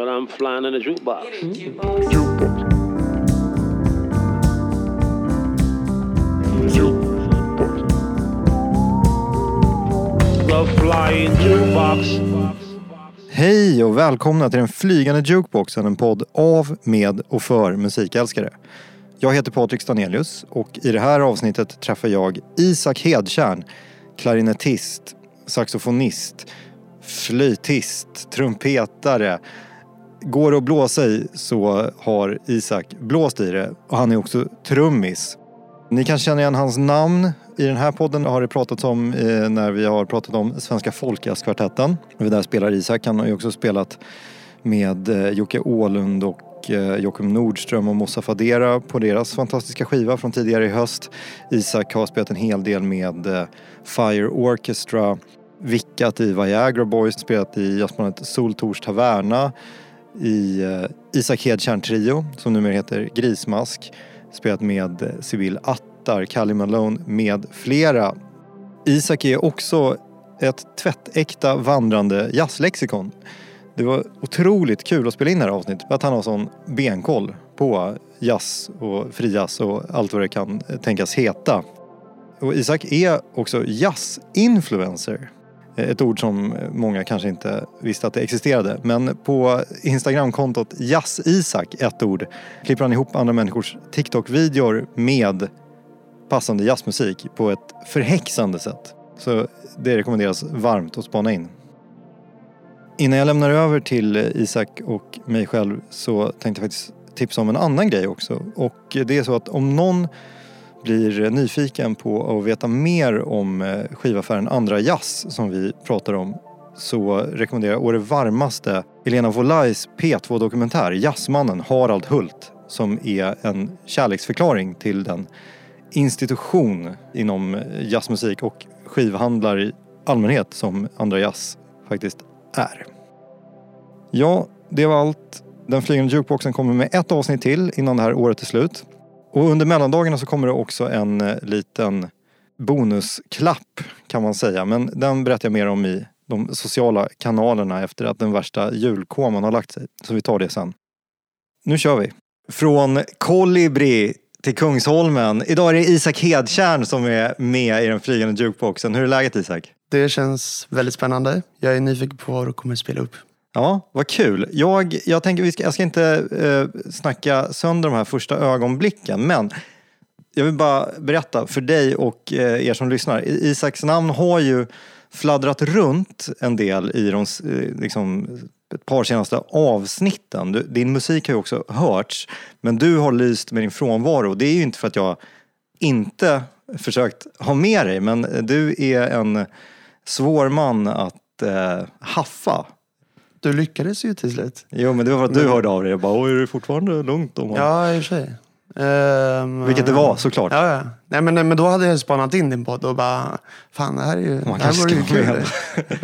But I'm flying in a jukebox. Flying jukebox. Hej och välkomna till den flygande jukeboxen, en podd av, med och för musikälskare. Jag heter Patrik Stanelius och i det här avsnittet träffar jag Isak Hedtjärn, klarinettist, saxofonist, flöjtist, trumpetare. Går det att blåsa i så har Isak blåst i det och han är också trummis. Ni kan känna igen hans namn. I den här podden har det pratats om eh, när vi har pratat om Svenska folkjazzkvartetten. Där spelar Isak. Han har ju också spelat med eh, Jocke Åhlund och eh, Joakim Nordström och Mossa Fadera på deras fantastiska skiva från tidigare i höst. Isak har spelat en hel del med eh, Fire Orchestra, vickat i Viagra Boys, spelat i jazzbandet Soltors Taverna, i eh, Isak Hedtjärn Trio som numera heter Grismask, spelat med Sibyl Attar, Kalle Malone med flera. Isak är också ett tvättäkta vandrande jazzlexikon. Det var otroligt kul att spela in det här avsnittet för att han har sån benkoll på jazz och frijazz och allt vad det kan tänkas heta. Och Isak är också jazz-influencer. Eh, ett ord som många kanske inte visste att det existerade. Men på Instagramkontot jazzisak, ett ord, klipper han ihop andra människors TikTok-videor med passande jazzmusik på ett förhäxande sätt. Så det rekommenderas varmt att spana in. Innan jag lämnar över till Isak och mig själv så tänkte jag faktiskt tipsa om en annan grej också. Och det är så att om någon blir nyfiken på att veta mer om eh, skivaffären Andra Jazz som vi pratar om så rekommenderar jag å det varmaste Elena Volais P2-dokumentär Jazzmannen Harald Hult som är en kärleksförklaring till den institution inom eh, jazzmusik och skivhandlar i allmänhet som Andra Jazz faktiskt är. Ja, det var allt. Den flygande jukeboxen kommer med ett avsnitt till innan det här året är slut. Och under mellandagarna så kommer det också en eh, liten bonusklapp kan man säga. Men den berättar jag mer om i de sociala kanalerna efter att den värsta julkoman har lagt sig. Så vi tar det sen. Nu kör vi. Från Kolibri till Kungsholmen. Idag är det Isak Hedtjärn som är med i den flygande jukeboxen. Hur är läget Isak? Det känns väldigt spännande. Jag är nyfiken på vad du kommer att spela upp. Ja, vad kul. Jag, jag tänker, vi ska, jag ska inte eh, snacka sönder de här första ögonblicken, men jag vill bara berätta för dig och eh, er som lyssnar. Isaks namn har ju fladdrat runt en del i de eh, liksom, ett par senaste avsnitten. Du, din musik har ju också hörts, men du har lyst med din frånvaro. Det är ju inte för att jag inte försökt ha med dig, men du är en svår man att eh, haffa. Du lyckades ju till slut. Jo, men det var för att du hörde av dig. Jag bara, oj, är det fortfarande lugnt om honom? Ja, i och för sig. Ehm, Vilket det var, såklart. Ja, ja. Nej, men, men då hade jag spanat in din podd och bara, fan det här är ju, Man det här vore ju kul. med.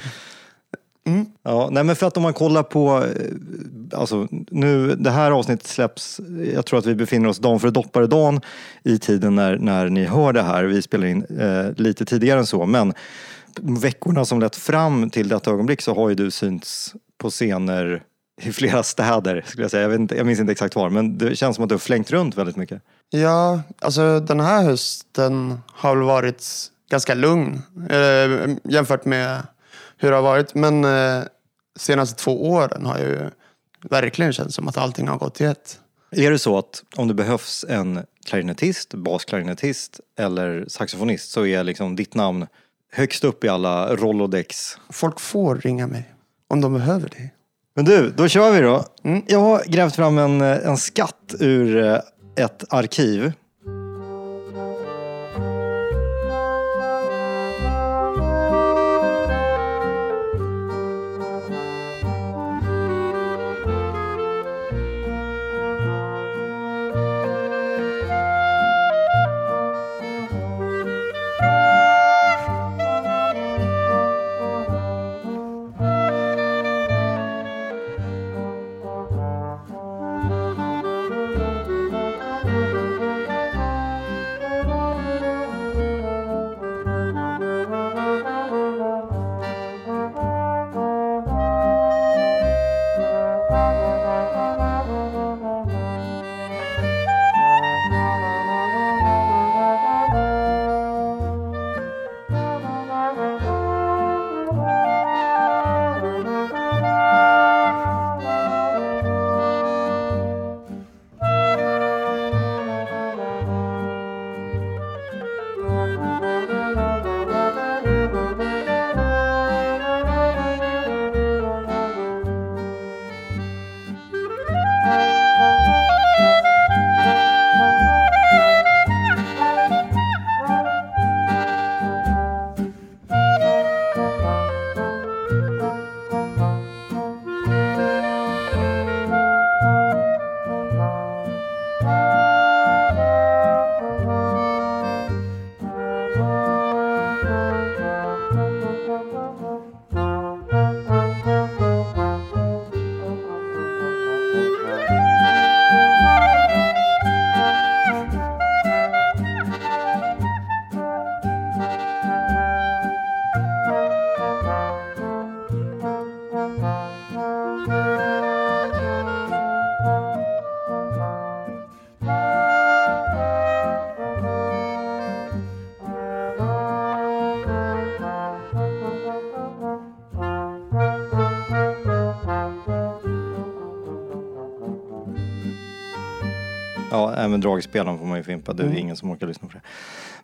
Ja, nej men för att om man kollar på, eh, alltså nu, det här avsnittet släpps, jag tror att vi befinner oss dagen före dopparedagen i tiden när, när ni hör det här. Vi spelar in eh, lite tidigare än så, men veckorna som lett fram till detta ögonblick så har ju du synts på scener i flera städer skulle jag säga. Jag, vet inte, jag minns inte exakt var, men det känns som att du har flängt runt väldigt mycket. Ja, alltså den här hösten har väl varit ganska lugn eh, jämfört med hur det har varit. Men eh, senaste två åren har ju verkligen känts som att allting har gått i ett. Är det så att om det behövs en klarinettist, basklarinettist eller saxofonist så är liksom ditt namn högst upp i alla Rolodex? Folk får ringa mig om de behöver det. Men du, då kör vi då. Jag har grävt fram en, en skatt ur eh, ett arkiv. Även dragspelaren får man ju fimpa. Det är Mm. ingen som orkar lyssna på det.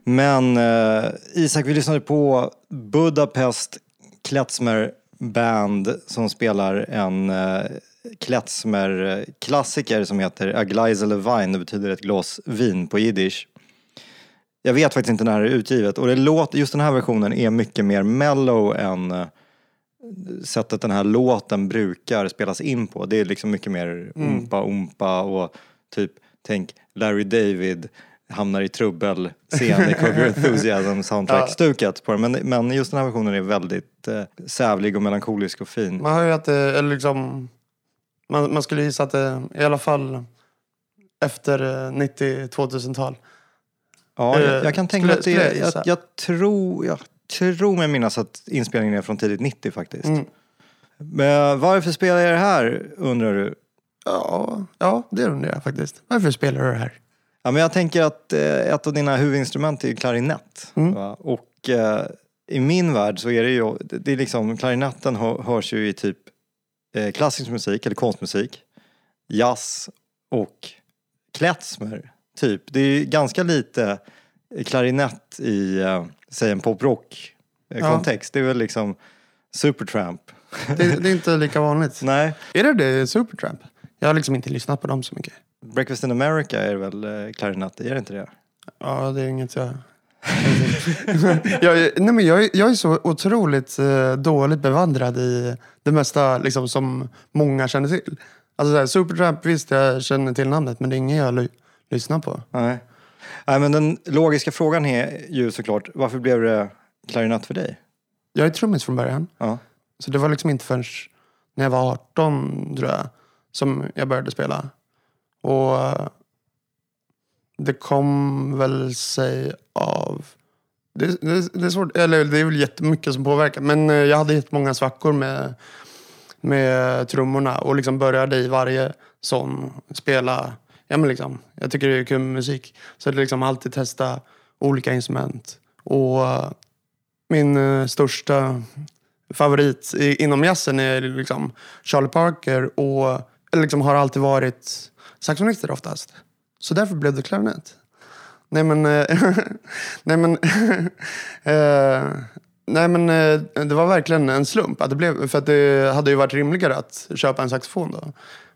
Men eh, Isak, vi lyssnade på Budapest Klezmer Band som spelar en eh, Klezmer-klassiker som heter A Gleisel of Wein. Det betyder ett glas vin på jiddisch. Jag vet faktiskt inte när det är utgivet och det låter, just den här versionen är mycket mer mellow än eh, sättet den här låten brukar spelas in på. Det är liksom mycket mer umpa umpa och typ tänk Larry David hamnar i trubbel scen i Curb Your Enthusiasm soundtrack-stuket på den. Men, men just den här versionen är väldigt eh, sävlig och melankolisk och fin. Man hör ju att det är liksom... Man, man skulle gissa att det i alla fall efter eh, 90-2000-tal. Ja, jag, Eh, jag kan tänka mig att det är, jag, jag tror, jag tror mig minnas att inspelningen är från tidigt 90 faktiskt. Mm. Men varför spelar jag det här undrar du? Ja, ja, det undrar jag faktiskt. Varför spelar du det här? Ja, men jag tänker att eh, ett av dina huvudinstrument är ju klarinett. Mm. Och eh, i min värld så är det ju, det är liksom, klarinetten hör, hörs ju i typ eh, klassisk musik eller konstmusik, jazz och klezmer. Typ. Det är ganska lite klarinett i, eh, säg en poprock eh, Ja. kontext. Det är väl liksom Supertramp. Det, det är inte lika vanligt. Nej, Är det det Supertramp? Jag har liksom inte lyssnat på dem så mycket. Breakfast in America är väl eh, klarinett, är det inte det? Ja, det är inget jag... jag, är- nej men jag, är- jag är så otroligt eh, dåligt bevandrad i det mesta liksom, som många känner till. Alltså så här, Supertramp, visst jag känner till namnet men det är ingen jag ly- lyssnar på. Nej. Nej, men den logiska frågan är ju såklart, varför blev det klarinett för dig? Jag är trummis från början. Ja. Så det var liksom inte förrän när jag var 18 tror jag som jag började spela. Och eh, det kom väl sig av... Det, det, det är svårt, eller det är väl jättemycket som påverkar. Men eh, jag hade jättemånga svackor med, med trummorna och liksom började i varje sån spela. Ja, men liksom, jag tycker det är kul med musik. Så det liksom alltid testa olika instrument. Och eh, min största favorit inom jazzen är liksom Charlie Parker och eller liksom har alltid varit saxofonister oftast. Så därför blev det klarinett. Nej men... eh, nej men... eh, nej men eh, det var verkligen en slump att det blev. För att det hade ju varit rimligare att köpa en saxofon då.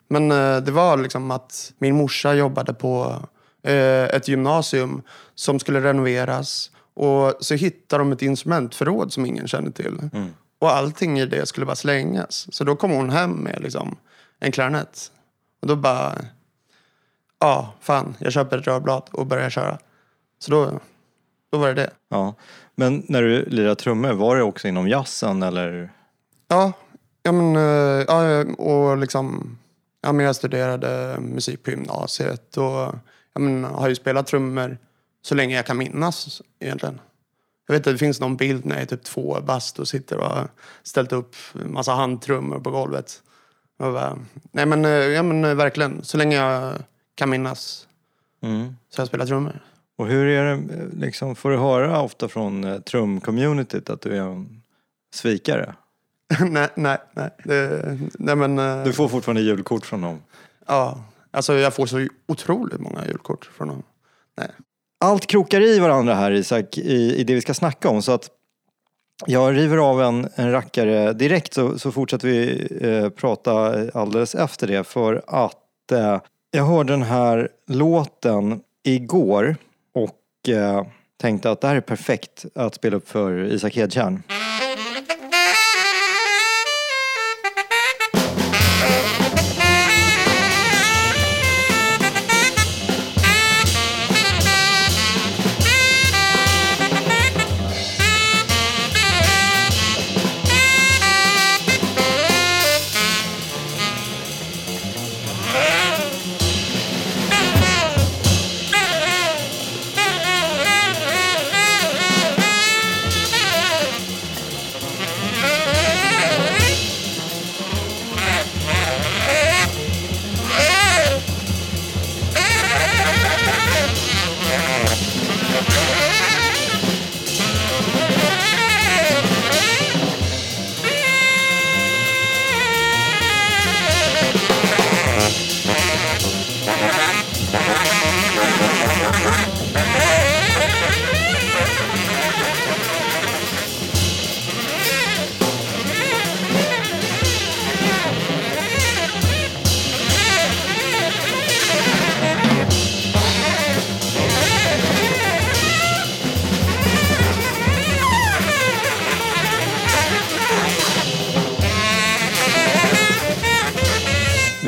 Men eh, det var liksom att min morsa jobbade på ett gymnasium som skulle renoveras. Och så hittade de ett instrumentförråd som ingen kände till. Och allting i det skulle bara slängas. Så då kom hon hem med liksom en klarinett. Och då bara... Ja, fan, jag köper ett rörblad och börjar köra. Så då, då var det det. ja. Men när du lirade trummor, var det också inom jazzen eller? Ja, ja men, eh, ja, och liksom... Ja, men jag studerade musik på gymnasiet och ja, men, har ju spelat trummor så länge jag kan minnas egentligen. Jag vet att det finns någon bild när jag är typ två bast och sitter och har ställt upp massa handtrummor på golvet. Bara, nej men, eh, ja, men eh, verkligen, så länge jag kan minnas Mm. så har jag spelat trummor. Och hur är det, eh, liksom, får du höra ofta från trumcommunityt att du är en svikare? nej, nej, nej. Det, nej men, Du får fortfarande julkort från dem. ja, alltså jag får så otroligt många julkort från dem. Nej. Allt krokar i varandra här Isak, i, i det vi ska snacka om. Så att jag river av en, en rackare direkt så, så fortsätter vi eh, prata alldeles efter det. För att eh, jag hörde den här låten igår och eh, tänkte att det här är perfekt att spela upp för Isak Hedtjärn.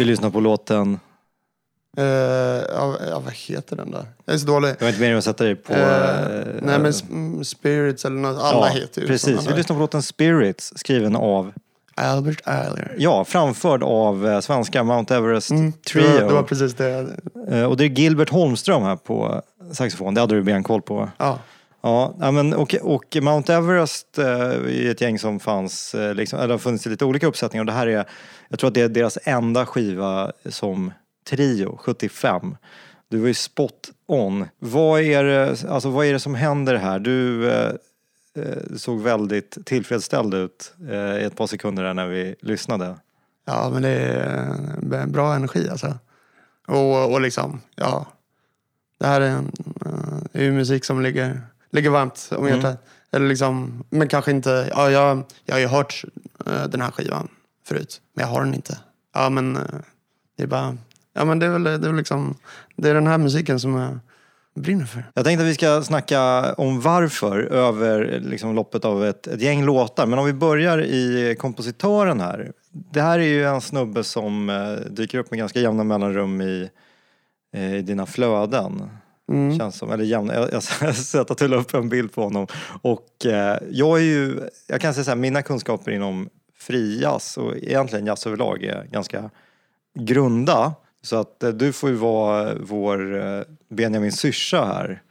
Lyssna på låten. Eh, ja, ja, vad heter den där? Jag är så dålig. Jag var inte meningen att sätta dig på... Eh, nej men mm, Spirits eller något. Alla ja, heter ju Precis, vi lyssnar på låten Spirits skriven av, Albert Ayler. ja, framförd av svenska Mount Everest Mm, Trio. Det var, det var precis det. Och det är Gilbert Holmström här på saxofon, det hade du ben koll på va? Ja. Ja, men, och, och Mount Everest eh, är ett gäng som fanns, eh, liksom, eller har funnits i lite olika uppsättningar och det här är, jag tror att det är deras enda skiva som trio, 75. Du var ju spot on. Vad är det, alltså, vad är det som händer här? Du eh, eh, såg väldigt tillfredsställd ut eh, i ett par sekunder där när vi lyssnade. ja, men det är bra energi alltså. Och, och liksom, ja. Det här är, en, eh, är ju musik som ligger, ligger varmt om Mm. hjärtat. Eller liksom, men kanske inte, ja, jag, jag har ju hört eh, den här skivan förut. Men jag har den inte. Ja men eh, det är bara, ja men det är väl, det är väl liksom, det är den här musiken som jag brinner för. Jag tänkte att vi ska snacka om varför över liksom, loppet av ett, ett gäng låtar. Men om vi börjar i kompositören här. Det här är ju en snubbe som eh, dyker upp med ganska jämna mellanrum i, i dina flöden. Mm. Känns som, eller jämna, jag, jag har sett att du la upp en bild på honom. Och eh, jag är ju, jag kan säga så här, mina kunskaper inom frijazz och egentligen jazz överlag är ganska grunda. Så att eh, du får ju vara vår eh, Benjamin Syrsa här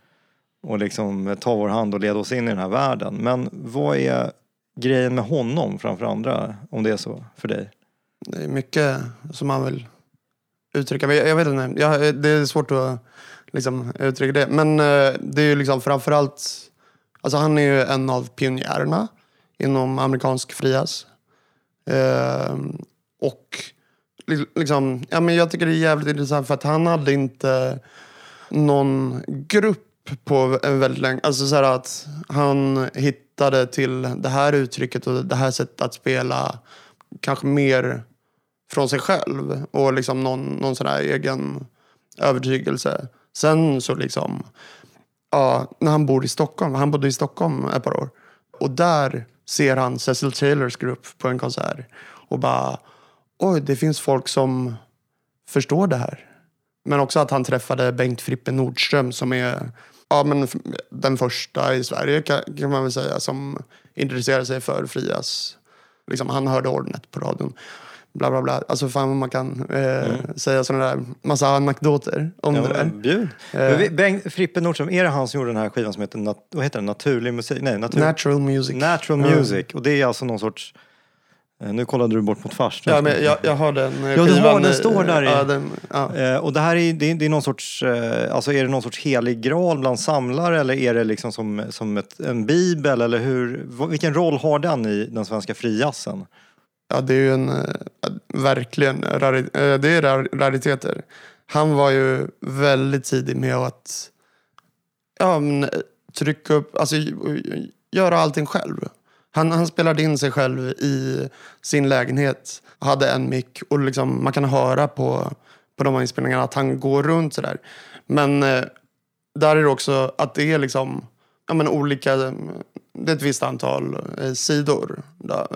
och liksom ta vår hand och leda oss in i den här världen. Men vad är grejen med honom framför andra, om det är så för dig? Det är mycket som man vill uttrycka. Men Jag, jag vet inte, jag, det är svårt att liksom, uttrycka det. Men eh, det är ju liksom framförallt, alltså han är ju en av pionjärerna inom amerikansk frias. Eh, och liksom, ja, men jag tycker det är jävligt intressant för att han hade inte någon grupp på väldigt länge. Alltså så här att han hittade till det här uttrycket och det här sättet att spela kanske mer från sig själv och liksom någon, någon sån här egen övertygelse. Sen så liksom, ja, när han bor i Stockholm, han bodde i Stockholm ett par år. Och där ser han Cecil Taylors grupp på en konsert och bara, oj, det finns folk som förstår det här. Men också att han träffade Bengt Frippe Nordström som är ja, men den första i Sverige kan, kan man väl säga som intresserade sig för frias. Liksom, han hörde ordnet på radion. Bla bla bla. Alltså fan vad man kan eh, säga sådana där massa anekdoter om Mm. Ja, det där. bjud. Vi- Bengt Frippe Nordström, är det han som gjorde den här skivan som heter, nat- vad heter den? Naturlig musik? Nej, natur- Natural music. Natural. Music. Och det är alltså någon sorts... eh, Nu kollade du bort mot farsan. Ja, men jag, jag har den eh, Ja, du har skivan, den, eh, står där i- Ja, den, ja. Eh, och det här är, det är, det är någon sorts, eh, alltså är det någon sorts helig graal bland samlare eller är det liksom som, som ett, en bibel eller hur, vilken roll har den i den svenska frijazzen? Ja, det är ju en, eh, verkligen, eh, det är rariteter. Han var ju väldigt tidig med att ja, men, eh, trycka upp, alltså göra allting själv. Han, han spelade in sig själv i sin lägenhet, hade en mick och liksom, man kan höra på, på de här inspelningarna att han går runt sådär. Men eh, där är det också att det är liksom ja, men olika, det är ett visst antal eh, sidor där,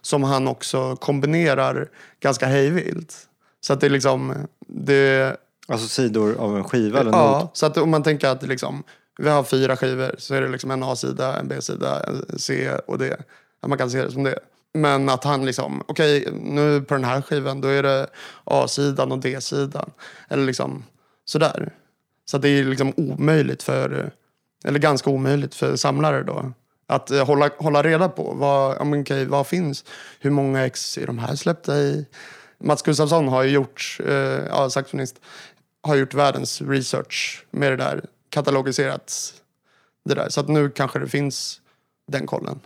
som han också kombinerar ganska hejvilt. Så att det är liksom, det, Alltså sidor av en skiva eller ja, not? så att om man tänker att liksom, vi har fyra skivor så är det liksom en A-sida, en B-sida, en C och D. Ja, man kan se det som det. Men att han liksom, okej nu på den här skivan då är det A-sidan och D-sidan. Eller liksom sådär. Så att det är liksom omöjligt för, eller ganska omöjligt för samlare då. Att eh, hålla, hålla reda på vad, ja, okej, vad finns, hur många ex är de här släppta i? Mats Gustafsson har ju gjort, eh, ja, saxofonist, har gjort världens research med det där, katalogiserat det där. Så att nu kanske det finns den kollen.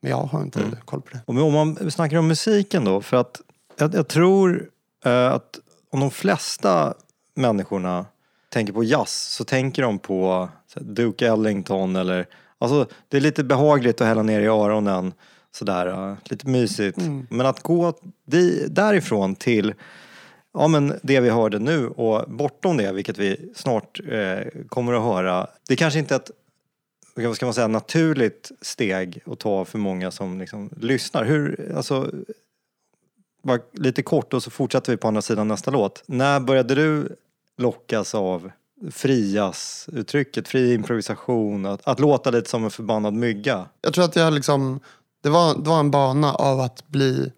Men jag har inte koll på det. Om man snackar om musiken då, för att jag, jag tror eh, att om de flesta människorna tänker på jazz så tänker de på Duke Ellington eller, alltså det är lite behagligt att hälla ner i öronen sådär, eh, lite mysigt. Men att gå därifrån till Ja men det vi hörde nu och bortom det, vilket vi snart eh, kommer att höra. Det är kanske inte ett vad ska man säga, naturligt steg att ta för många som liksom lyssnar. Hur, alltså, bara lite kort och så fortsätter vi på andra sidan nästa låt. När började du lockas av frias uttrycket, fri improvisation, att, att låta lite som en förbannad mygga? Jag tror att jag liksom, det var, det var en bana av att bli,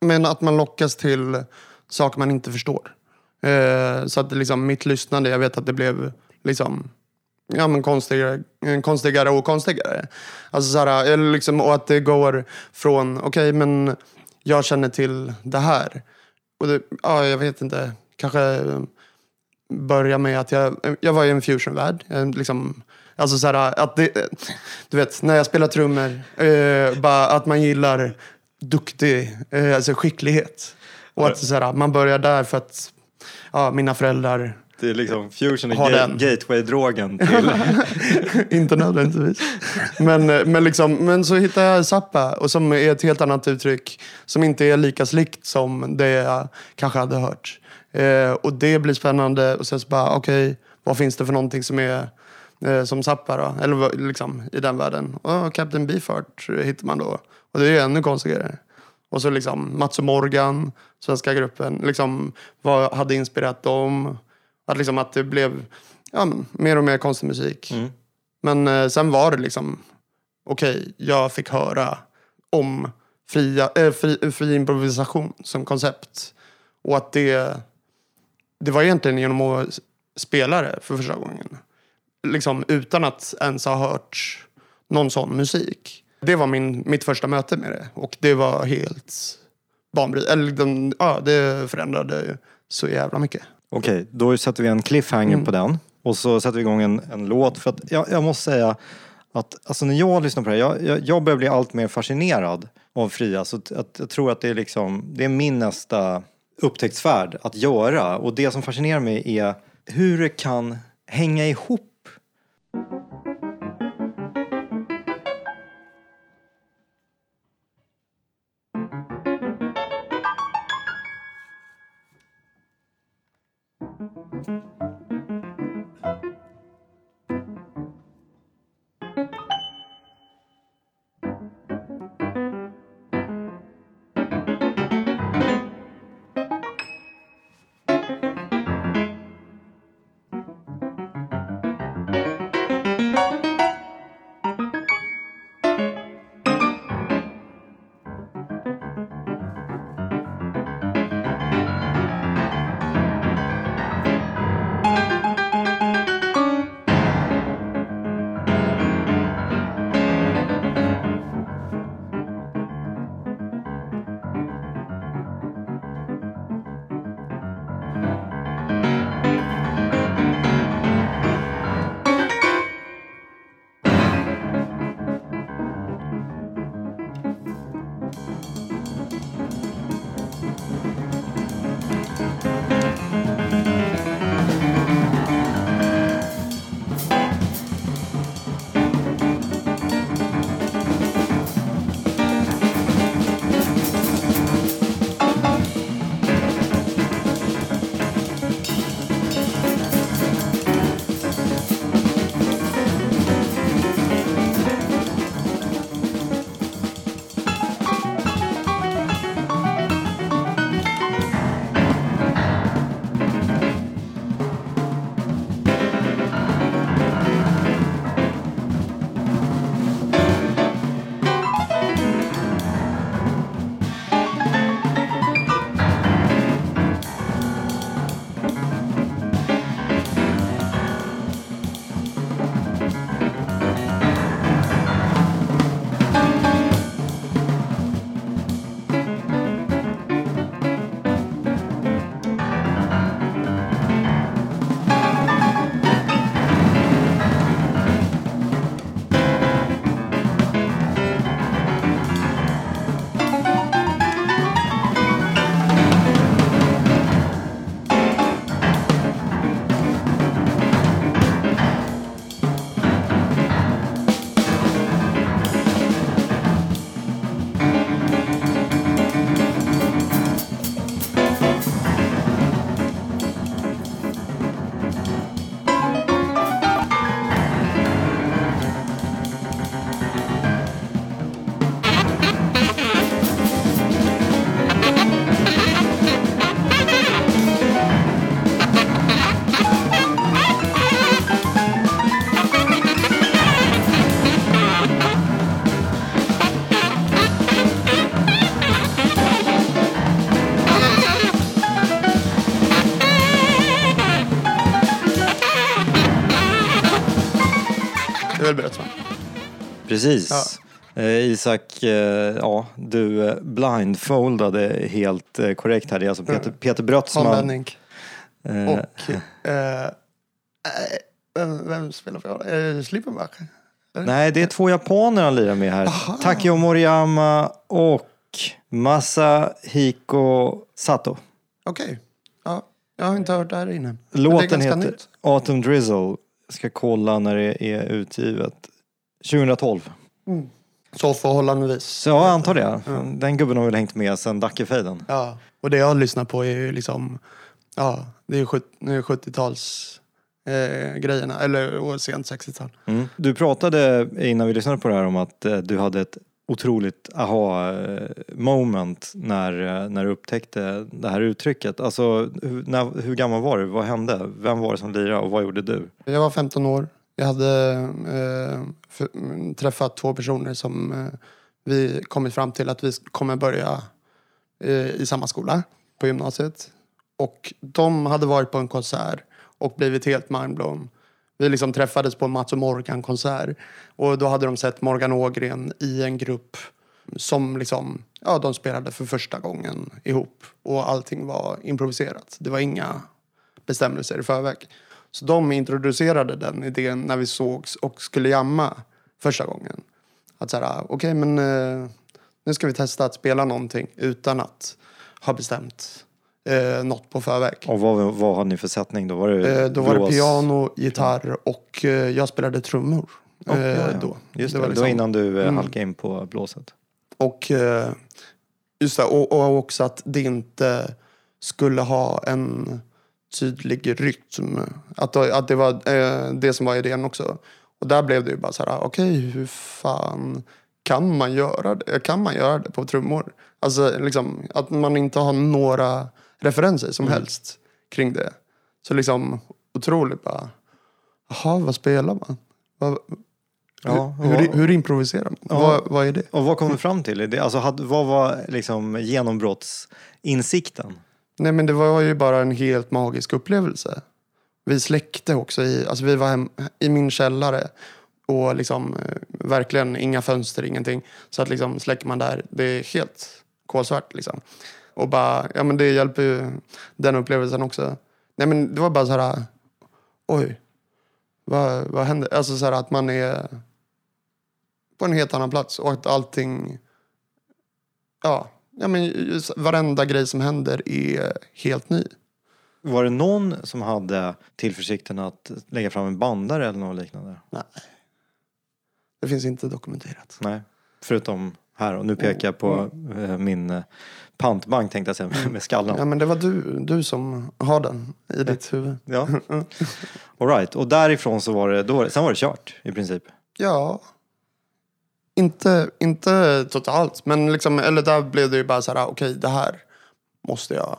men att man lockas till saker man inte förstår. Eh, så att liksom, mitt lyssnande, jag vet att det blev liksom, ja men konstigare, konstigare och konstigare. Alltså så här, eller liksom, och att det går från, okej men jag känner till det här. Och det, ja, jag vet inte, kanske börja med att jag, jag var i en fusionvärld. Liksom, alltså så här, att det, du vet, när jag spelar trummor, eh, bara att man gillar duktig, eh, alltså skicklighet. Och att så här, man börjar där för att ja, mina föräldrar, Det är liksom fusion är ga- gateway-drogen till... inte nödvändigtvis. Men, eh, men, liksom, men så hittade jag Zappa, och som är ett helt annat uttryck. Som inte är lika slikt som det jag kanske hade hört. Eh, och det blir spännande. Och sen så bara, okej, vad finns det för någonting som är eh, som Zappa då? Eller liksom i den världen. Och Captain Beefheart hittar man då. Och det är ännu konstigare. Och så liksom Mats och Morgan, svenska gruppen, liksom vad hade inspirerat dem. Att, liksom att det blev ja, mer och mer konstig musik. Mm. Men eh, sen var det liksom, okej, jag fick höra om fria, eh, fri, fri improvisation som koncept. Och att det, det var egentligen genom att spela det för första gången. Liksom utan att ens ha hört någon sån musik. Det var min, mitt första möte med det. Och det var helt banbrytande. Eller liksom, ja, det förändrade så jävla mycket. Okej, då sätter vi en cliffhanger Mm. på den. Och så sätter vi igång en, en låt. För att jag, jag måste säga att alltså när jag lyssnar på det här, jag, jag, jag börjar bli allt mer fascinerad av Fria. Så att, att jag tror att det är, liksom, det är min nästa upptäcktsfärd att göra. Och det som fascinerar mig är hur det kan hänga ihop. Precis. Ja. Eh, Isak, eh, ja, du eh, blindfoldade helt eh, korrekt här. Det är alltså Peter, Peter Tom Brötsman. Benning. Eh, Och... Eh, vem, vem spelar för honom? Eh, Slippenbach? nej, det är två japaner han lirar med här. Takeo Moriyama och Masahiko Sato. Okej. Ja, jag har inte hört det här innan. Det Låten heter nytt. Autumn Drizzle. Jag ska kolla när det är utgivet. 2012. Så förhållandevis. Så jag antar det. Den gubben har väl hängt med sedan Dackefejden. Ja, och det jag lyssnar på är ju liksom, ja, det är ju sjut- det är 70-tals eh, grejerna, eller sent 60-tal. Mm. Du pratade innan vi lyssnade på det här om att eh, du hade ett otroligt aha eh, moment när, eh, när du upptäckte det här uttrycket. Alltså, hur, när, hur gammal var du? Vad hände? Vem var det som lirade och vad gjorde du? Jag var 15 år. Jag hade eh, för, mm, träffat två personer som eh, vi kommit fram till att vi kommer börja eh, i samma skola på gymnasiet. Och de hade varit på en konsert och blivit helt mindblown. Vi liksom träffades på en Mats och Morgan-konsert. Och då hade de sett Morgan Ågren i en grupp som liksom, ja, de spelade för första gången ihop. Och allting var improviserat. Det var inga bestämmelser i förväg. Så de introducerade den idén när vi sågs och skulle jamma första gången. Att så här, okej men eh, nu ska vi testa att spela någonting utan att ha bestämt eh, något på förväg. Och vad, vad hade ni för sättning då? Var det Eh, då var det piano, gitarr och eh, jag spelade trummor. Ja, eh, ja, ja. Då. Just det, det var liksom- innan du eh, Mm. halkade in på blåset. Och, eh, just det, och, och också att det inte skulle ha en tydlig rytm. Att, att det var eh, det som var idén också. Och där blev det ju bara så här, okej hur fan kan man göra det? Kan man göra det på trummor? Alltså liksom att man inte har några referenser som helst kring det. Så liksom otroligt bara, jaha vad spelar man? Vad, Ja, hur, hur, hur improviserar man? Ja. Vad, vad är det? Och vad kom du fram till? Det, alltså, vad var liksom genombrottsinsikten? Nej men det var ju bara en helt magisk upplevelse. Vi släckte också i, alltså vi var hem, i min källare och liksom eh, verkligen inga fönster, ingenting. Så att liksom släcker man där, det är helt kolsvart liksom. Och bara, ja men det hjälper ju den upplevelsen också. Nej men det var bara så här, oj, vad, vad händer? Alltså så här att man är på en helt annan plats och att allting, ja, ja men varenda grej som händer är helt ny. Var det någon som hade tillförsikten att lägga fram en bandare eller något liknande? Nej. Det finns inte dokumenterat. Nej, förutom här och nu pekar jag på eh, min eh, pantbank tänkte jag säga med skallen. Ja men det var du, du som har den i ditt huvud. Ja. All right. och därifrån så var det, då, sen var det kört i princip. Ja. Inte, inte totalt, men liksom, eller där blev det ju bara så här, okej det här måste jag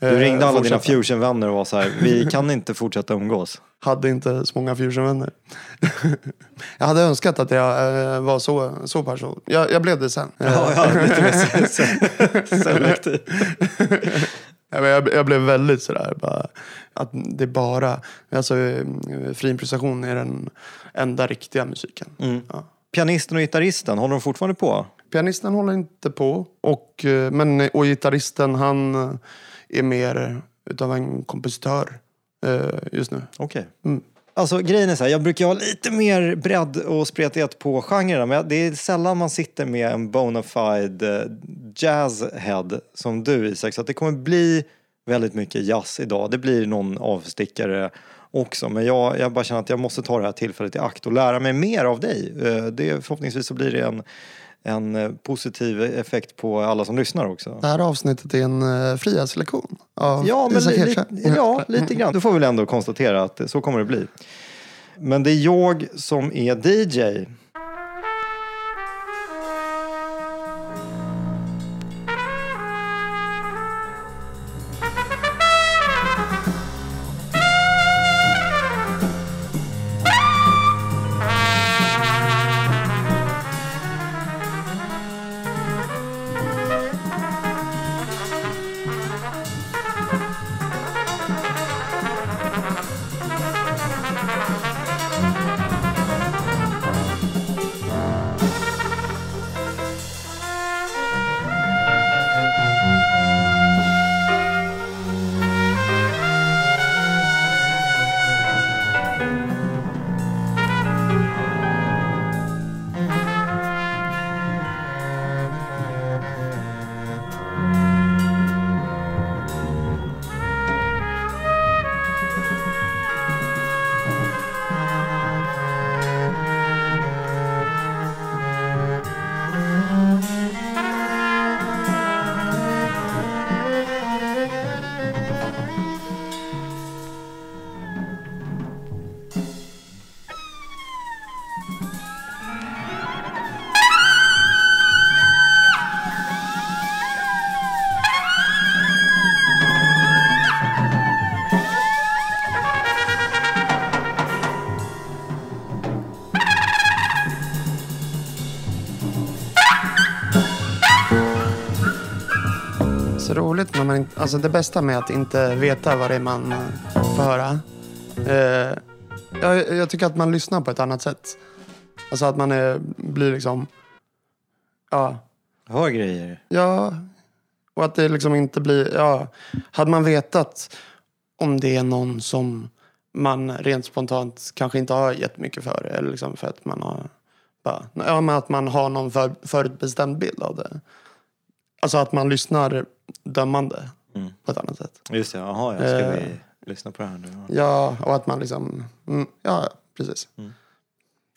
Du eh, ringde alla dina fortsätta. fusionvänner och var så här, vi kan inte fortsätta umgås. Hade inte så många fusionvänner. jag hade önskat att jag eh, var så, så person. Jag, jag blev det sen. Ja, ja, lite mer selektiv. Jag, jag blev väldigt sådär bara, att det bara, alltså eh, fri improvisation är den enda riktiga musiken. Mm. Ja. Pianisten och gitarristen, håller de fortfarande på? Pianisten håller inte på, och, eh, men, och gitarristen han eh, är mer utav en kompositör eh, just nu. Okej. Mm. Alltså grejen är så här, jag brukar ha lite mer bredd och spretighet på genrerna men det är sällan man sitter med en bona fide eh, jazzhead som du Isak. Så det kommer bli väldigt mycket jazz idag. Det blir någon avstickare också. Men jag, jag bara känner att jag måste ta det här tillfället i akt och lära mig mer av dig. Eh, Det, förhoppningsvis så blir det en, en eh, positiv effekt på alla som lyssnar också. Det här avsnittet är en uh, frihetslektion av Ja, men Isak li, ja, lite grann. Du får väl ändå konstatera att så kommer det bli. Men det är jag som är DJ. Alltså det bästa med att inte veta vad det är man eh, får höra. Eh, jag, jag tycker att man lyssnar på ett annat sätt. Alltså att man är, blir liksom... Ja, Hör grejer. Ja, och att det liksom inte blir... Ja, hade man vetat om det är någon som man rent spontant kanske inte har jättemycket för eller liksom för att man har... Bara, ja, men att man har någon för, förutbestämd bild av det. Alltså att man lyssnar dömande Mm. på ett annat sätt. Just det, jaha, ja, ska vi Eh. lyssna på det här nu? Ja. Och att man liksom... Mm, ja, precis. Mm.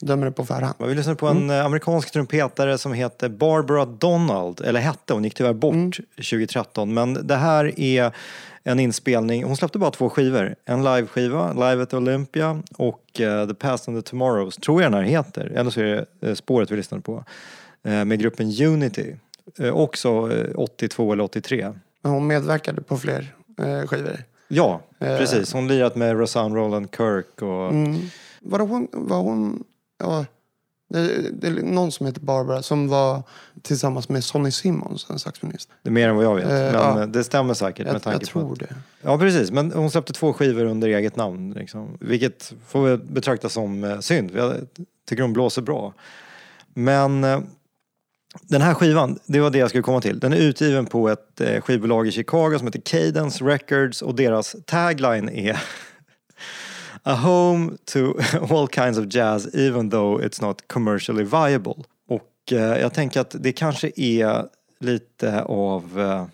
Dömer det på förhand. Vi lyssnade på en eh, amerikansk trumpetare som heter Barbara Donald, eller hette, hon gick tyvärr bort 2013. Men det här är en inspelning, hon släppte bara två skivor. En liveskiva, Live at Olympia och eh, The Past and the Tomorrows, tror jag den här heter. Eller så är det eh, spåret vi lyssnade på. eh, med gruppen Unity. Eh, också eh, 82 eller 83. Men hon medverkade på fler eh, skivor. Ja, Eh. precis. Hon lirat med Rosanne Roland Kirk och... Mm. Var hon, var hon ja, det, det är någon som heter Barbara som var tillsammans med Sonny Simmons, en saxofonist. Det är mer än vad jag vet. Eh, men ja. det stämmer säkert Jag, med tanke jag tror på att, det. Ja, precis. Men hon släppte två skivor under eget namn. Liksom. Vilket får betraktas som eh, synd. Jag tycker hon blåser bra. Men eh, den här skivan, det var det jag skulle komma till. Den är utgiven på ett eh, skivbolag i Chicago som heter Cadence Records och deras tagline är A home to all kinds of jazz even though it's not commercially viable. Och eh, jag tänker att det kanske är lite av eh,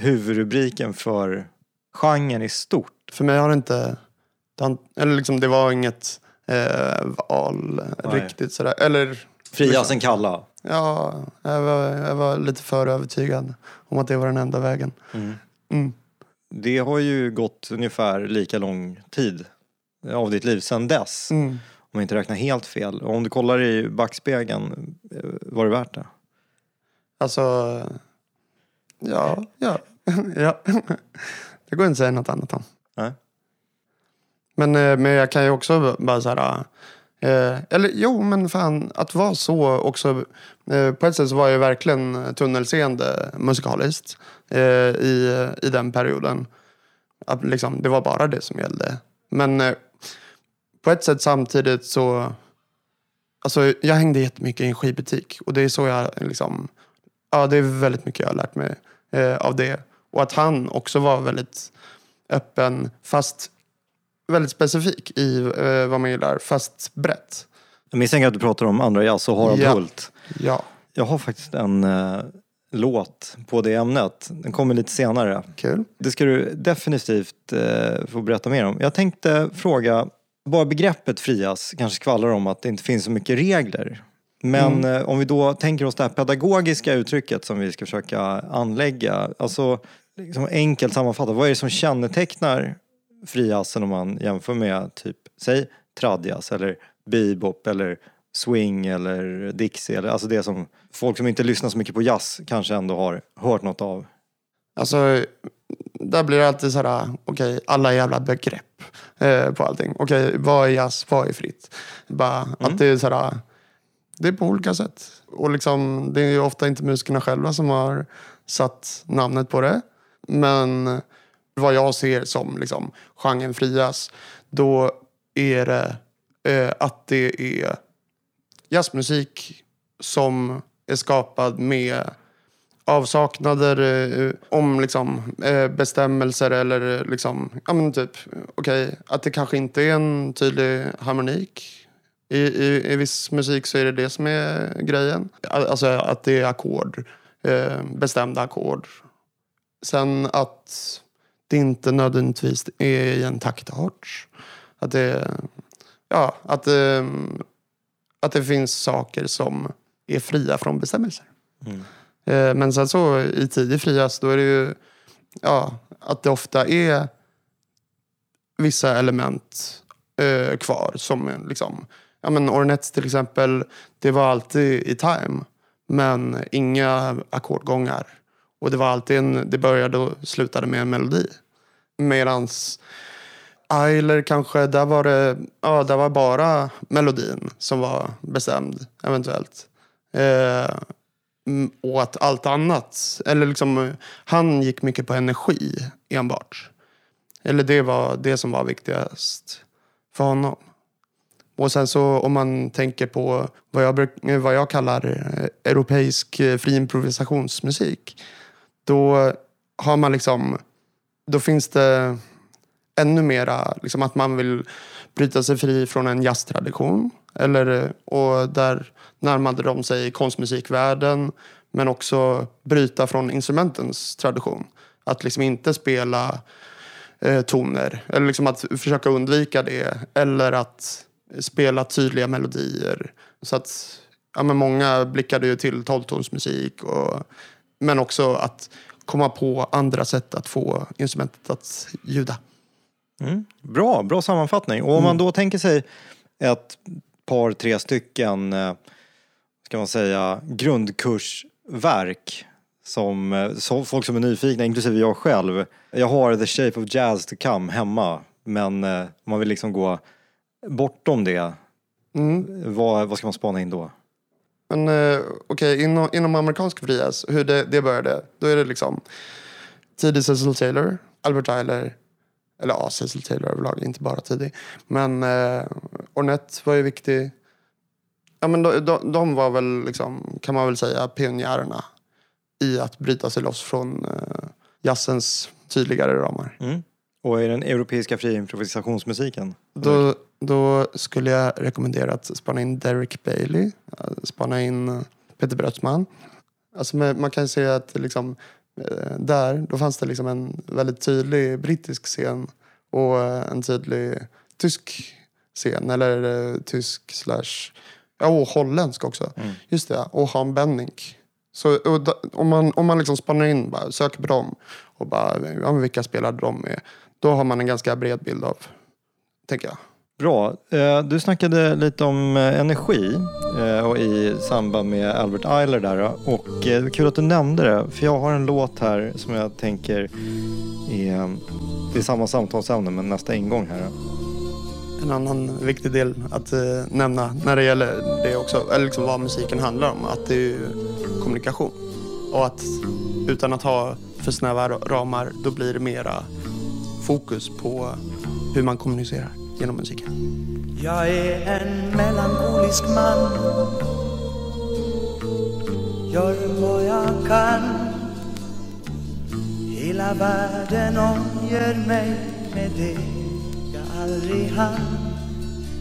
huvudrubriken för genren i stort. För mig har det inte... Eller liksom, det var inget eh, val Nej. riktigt sådär. Eller Friasen kalla. Ja, jag var, jag var lite för övertygad om att det var den enda vägen. Mm. Det har ju gått ungefär lika lång tid av ditt liv sedan dess. Mm. Om jag inte räknar helt fel. Och om du kollar i backspegeln, eh, var det värt det? Alltså, ja, ja, ja. Det går inte att säga något annat om. Nej. Men, eh, men jag kan ju också bara så här... Eh, eller jo, men fan, att vara så också. Eh, på ett sätt så var jag verkligen tunnelseende musikaliskt eh, i, i den perioden. Att liksom, det var bara det som gällde. Men eh, på ett sätt samtidigt så... Alltså, jag hängde jättemycket i en skivbutik och det är så jag liksom... Ja, det är väldigt mycket jag har lärt mig eh, av det. Och att han också var väldigt öppen, fast väldigt specifik i eh, vad man gillar, fast brett. Jag misstänker att du pratar om andra jazz och Harald Ja. Hult. Ja, Jag har faktiskt en eh, låt på det ämnet. Den kommer lite senare. kul. Det ska du definitivt eh, få berätta mer om. Jag tänkte fråga, bara begreppet frias kanske skvallrar om att det inte finns så mycket regler. Men eh, om vi då tänker oss det här pedagogiska uttrycket som vi ska försöka anlägga. Alltså liksom enkelt sammanfattat, vad är det som kännetecknar friasen om man jämför med typ, säg tradjazz eller bebop eller swing eller dixie. Eller, alltså det som folk som inte lyssnar så mycket på jazz kanske ändå har hört något av. Alltså, där blir det alltid så här, okej, alla jävla begrepp eh, på allting. Okej, vad är jazz, vad är fritt? Bara att det är så här, det är på olika sätt. Och liksom, det är ju ofta inte musikerna själva som har satt namnet på det. Men vad jag ser som liksom, genren frias, då är det eh, att det är jazzmusik som är skapad med avsaknader eh, om liksom, eh, bestämmelser eller eh, liksom, ja men typ, okej, att det kanske inte är en tydlig harmonik. I, i, I viss musik så är det det som är grejen. Alltså att det är ackord, eh, bestämda ackord. Sen att det inte nödvändigtvis är i en taktart. Att det, ja, att, eh, att det finns saker som är fria från bestämmelser. Eh, Men sen så i tidig frias då är det ju ja, att det ofta är vissa element eh, kvar. Som liksom, ja men Ornets till exempel, det var alltid i time. Men inga ackordgångar. Och det var alltid en, det började och slutade med en melodi. Medans Eiler kanske, där var det, ja där var bara melodin som var bestämd eventuellt. Eh, och åt allt annat. Eller liksom, han gick mycket på energi enbart. Eller det var det som var viktigast för honom. Och sen så om man tänker på vad jag, bruk, vad jag kallar eh, europeisk eh, fri improvisationsmusik. Då har man liksom, då finns det ännu mera liksom att man vill bryta sig fri från en jazztradition. Eller, och där närmade de sig konstmusikvärlden men också bryta från instrumentens tradition. Att liksom inte spela eh, toner eller liksom att försöka undvika det. Eller att spela tydliga melodier. Så att ja, men många blickade ju till tolvtonsmusik. Och, men också att komma på andra sätt att få instrumentet att ljuda. Mm. Bra, bra sammanfattning. Och om man då tänker sig ett par, tre stycken, eh, ska man säga, grundkursverk som, eh, som folk som är nyfikna, inklusive jag själv. Jag har The Shape of Jazz to come hemma, men eh, man vill liksom gå bortom det. Mm. Vad, vad ska man spana in då? Men eh, okej, inom, inom amerikansk frias, hur det, det började, då är det liksom tidig Cecil Taylor, Albert Tyler, eller ja, Cecil Taylor överlag, inte bara tidig. Men eh, Ornette var ju viktig. Ja, men de, de, de var väl, liksom, kan man väl säga, pionjärerna i att bryta sig loss från eh, jazzens tydligare ramar. Mm. Och i den europeiska fria improvisationsmusiken? Då, då skulle jag rekommendera att spana in Derek Bailey, eh, spana in Peter Brötzman. Alltså man kan säga att liksom, eh, där, då fanns det liksom en väldigt tydlig brittisk scen och eh, en tydlig tysk scen, eller tysk slash, ja och holländsk också. Just det, och Han Benning. Så da, om man, om man liksom spanar in, bara, söker på dem och bara, ja, vilka spelade de med? Då har man en ganska bred bild av, tänker jag. Bra. Eh, du snackade lite om eh, energi eh, och i samband med Albert Eiler där. Och kul att du nämnde det, för jag har en låt här som jag tänker är, det är samma samtalsämne men nästa ingång här. En annan viktig del att nämna när det gäller det också, eller liksom vad musiken handlar om, att det är kommunikation. Och att utan att ha för snäva ramar, då blir det mera fokus på hur man kommunicerar genom musiken. Jag är en melankolisk man. Gör vad jag kan. Hela världen omger mig med det jag aldrig hann.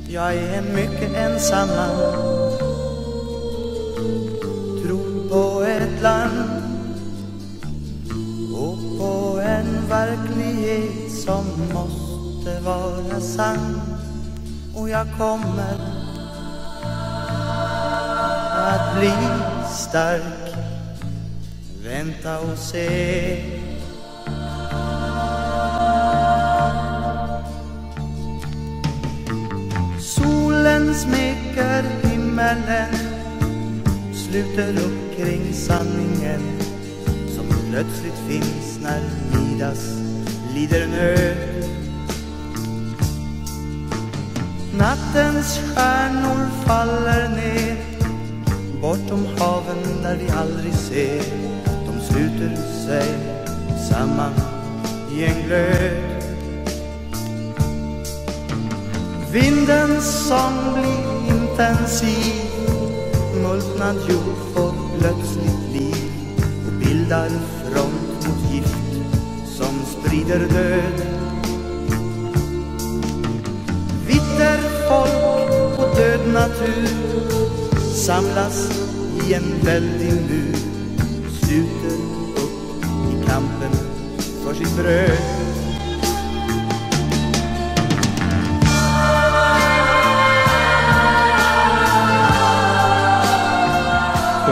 Jag är en mycket ensam man. Tror på ett land och på en verklighet som måste vara sann och jag kommer att bli stark. Vänta och se. Solen smeker himmelen Sluter upp kring sanningen Som plötsligt finns när Midas lider nöd. Nattens stjärnor faller ner Bortom haven där vi aldrig ser. De sluter sig samman i en glöd. Vindens sång blir intensiv. Multnad jord får plötsligt liv och bildar front mot gift som sprider död. Folk och död natur samlas i en väldig mur sluter upp i kampen för sitt bröd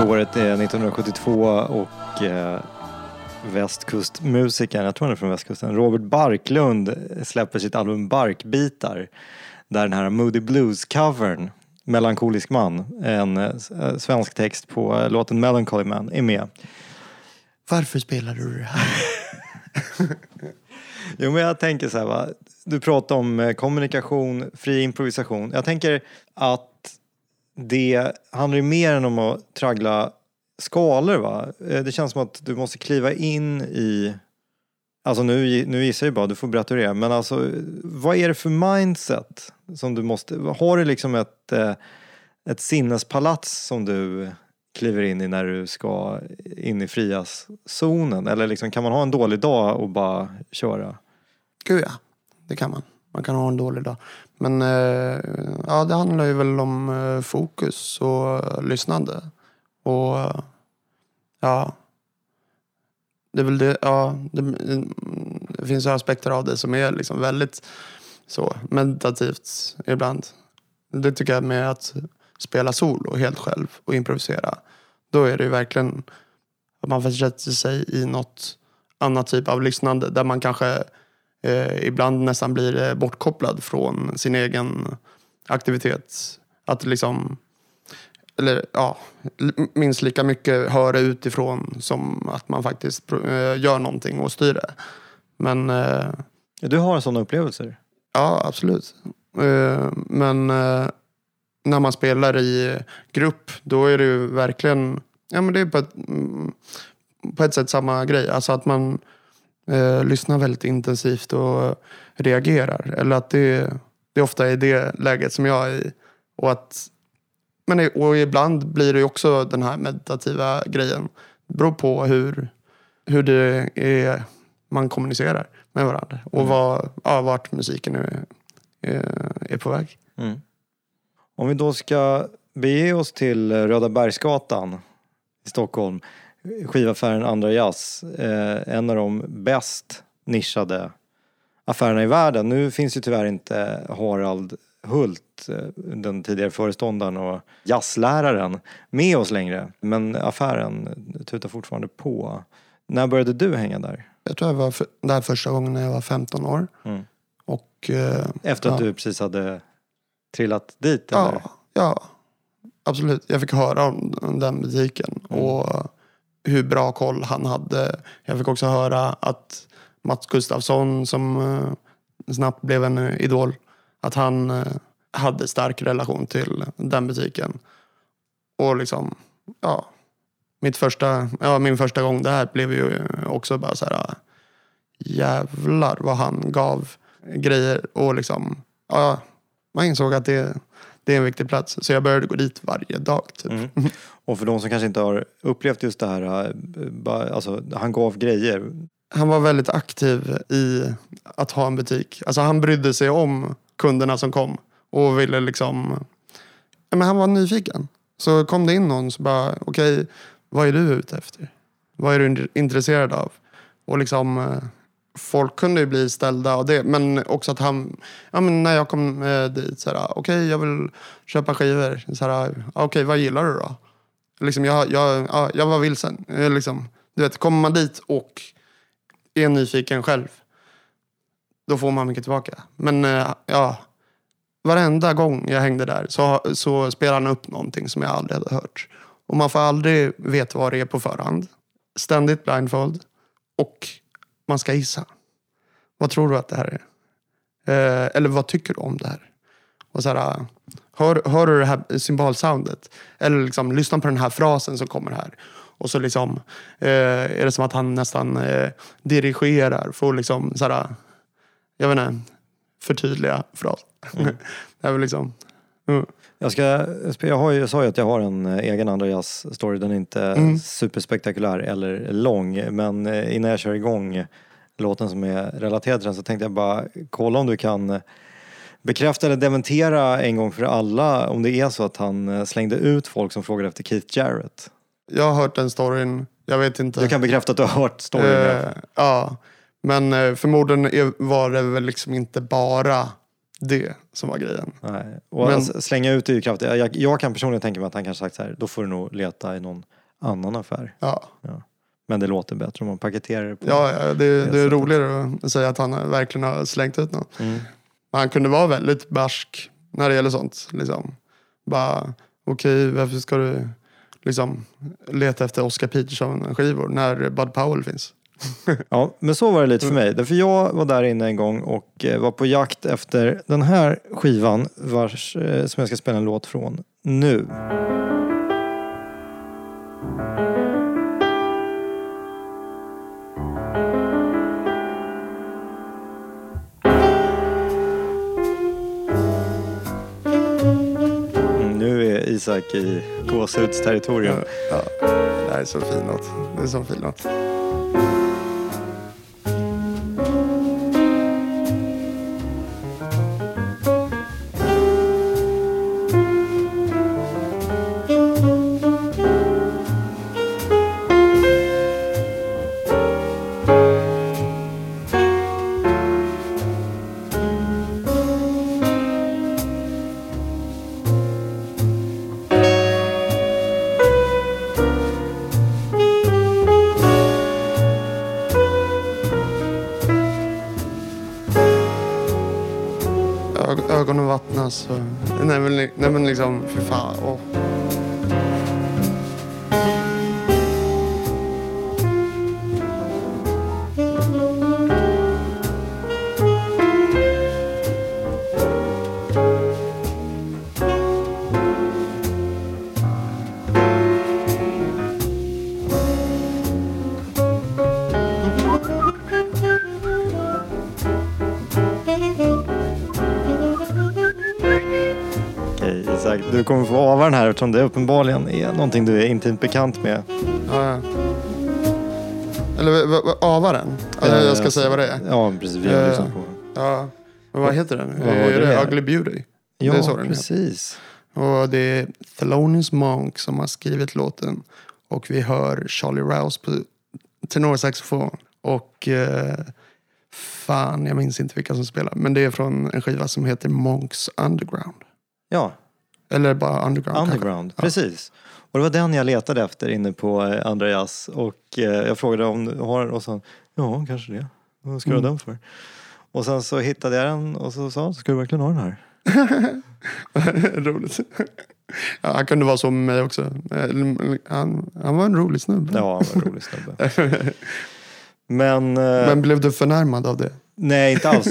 Året är 1972 och eh, västkustmusikern, jag tror han är från västkusten, Robert Barklund släpper sitt album Barkbitar. Där den här Moody Blues-covern, Melankolisk man, en eh, svensk text på eh, låten Melancholy Man, är med. Varför spelar du det här? Jo men jag tänker så här va, du pratar om eh, kommunikation, fri improvisation. Jag tänker att det handlar ju mer än om att traggla skalor va? Eh, Det känns som att du måste kliva in i Alltså nu, nu gissar jag bara, du får berätta hur det är. Men alltså, vad är det för mindset som du måste... Har du liksom ett, eh, ett sinnespalats som du kliver in i när du ska in i frias-zonen? Eller liksom, kan man ha en dålig dag och bara köra? Gud ja, det kan man. Man kan ha en dålig dag. Men eh, ja, det handlar ju väl om eh, fokus och lyssnande. Och ja, det är väl det, ja, det, det finns ju aspekter av det som är liksom väldigt så meditativt ibland. Det tycker jag med att spela solo helt själv och improvisera. Då är det ju verkligen att man försätter sig i något annat typ av lyssnande där man kanske eh, ibland nästan blir bortkopplad från sin egen aktivitet. Att liksom, eller ja, minst lika mycket höra utifrån som att man faktiskt eh, gör någonting och styr det. Men eh, Du har sådana upplevelser? Ja, absolut. Eh, Men när man spelar i grupp, då är det ju verkligen... Ja, men det är på ett, mm, på ett sätt samma grej. Alltså att man eh, lyssnar väldigt intensivt och reagerar. Eller att det, det ofta är det läget som jag är i. Och, att, men, och ibland blir det också den här meditativa grejen. Det beror på hur, hur det är man kommunicerar med varandra. Och vad, ja, vart musiken är, är, är på väg. Mm. Om vi då ska bege oss till Röda Bergsgatan i Stockholm, skivaffären Andra Jazz, eh, en av de bäst nischade affärerna i världen. Nu finns ju tyvärr inte Harald Hult, eh, den tidigare föreståndaren och jazzläraren, med oss längre. Men affären tutar fortfarande på. När började du hänga där? Jag tror jag var för, där första gången när jag var 15 år. Mm. Och eh, Efter att Ja. du precis hade trillat dit? Eller? ja, ja, absolut. Jag fick höra om den butiken Mm. och hur bra koll han hade. Jag fick också höra att Mats Gustafsson som eh, snabbt blev en idol, att han eh, hade stark relation till den butiken. Och liksom, ja. Mitt första, ja, min första gång där blev ju också bara så här jävlar vad han gav grejer och liksom, ja, man insåg att det, det är en viktig plats. Så jag började gå dit varje dag. Typ. Mm. Och för de som kanske inte har upplevt just det här, eh, alltså, han gav grejer. Han var väldigt aktiv i att ha en butik. Alltså han brydde sig om kunderna som kom och ville liksom, ja, men han var nyfiken. Så kom det in någon så bara, okej, vad är du ute efter? Vad är du intresserad av? Och liksom, eh, folk kunde ju bli ställda av det. Men också att han, ja men när jag kom eh, dit, så här, okej jag vill köpa skivor. Så här, ah, okej vad gillar du då? Liksom, jag, jag, ja, jag var vilsen. Eh, liksom, du vet, kommer man dit och är nyfiken själv, då får man mycket tillbaka. Men eh, ja, varenda gång jag hängde där så, så spelade han upp någonting som jag aldrig hade hört. Och man får aldrig veta vad det är på förhand. Ständigt blindfold. Och man ska gissa. Vad tror du att det här är? Eh, eller vad tycker du om det här? Och så här, eh, hör, hör du det här symbolsoundet? Eller liksom, lyssna på den här frasen som kommer här. Och så liksom, eh, är det som att han nästan eh, dirigerar för att liksom, så här, jag vet inte, förtydliga frasen. det är väl liksom, mm. Jag, ska, jag, har jag sa ju att jag har en eh, egen andra jazz-story. Den är inte Mm. superspektakulär eller lång. Men eh, innan jag kör igång låten som är relaterad till den så tänkte jag bara kolla om du kan eh, bekräfta eller dementera en gång för alla om det är så att han slängde ut folk som frågade efter Keith Jarrett. jag har hört den storyn, jag vet inte. Du kan bekräfta att du har hört storyn. Eh, ja, men eh, förmodligen är- var det väl liksom inte bara det som var grejen. Nej. Och Men- alltså, slänga ut är ju kraftigt. Jag, jag kan personligen tänka mig att han kanske sagt så här, då får du nog leta i någon annan affär. Ja, Men det låter bättre om man paketerar det på ja, ja det, det är sättet. roligare att säga att han verkligen har slängt ut något. Mm. Han kunde vara väldigt barsk när det gäller sånt. Liksom. Bara, okej, varför ska du liksom leta efter Oscar Peterson-skivor när Bud Powell finns? ja, men så var det lite för mig. Därför jag var där inne en gång och eh, var på jakt efter den här skivan vars, eh, som jag ska spela en låt från nu. Mm, Isak i gåshudsterritorium. Ja, ja. Det här är så fin låt. Det är så fin låt. Men liksom, fy den här eftersom det uppenbarligen är någonting du är intimt bekant med. Ja. Eller v- v- ava den? Eller jag ska säga vad det är. Ja, precis. Vi har Eh, lyssnat på Ja. Vad heter den? Vad är det det? Ugly Beauty? Ja, det heter. precis. Och det är Thelonious Monk som har skrivit låten. Och vi hör Charlie Rouse på tenorsaxofon. Och eh, fan, jag minns inte vilka som spelar. Men det är från en skiva som heter Monks Underground. Ja, Eller bara Underground. kanske. Underground. Precis. Och det var den jag letade efter inne på eh, Andra Jazz. Och eh, jag frågade om du har och så ja, kanske det. Vad ska du Mm. ha den för? Och sen så hittade jag den och så sa han, ska du verkligen ha den här? Roligt. Ja, han kunde vara med mig också. Eh, Han, han var en rolig snubbe. Ja, han var en rolig snubbe. Men, eh, Men blev du förnärmad av det? nej, inte alls.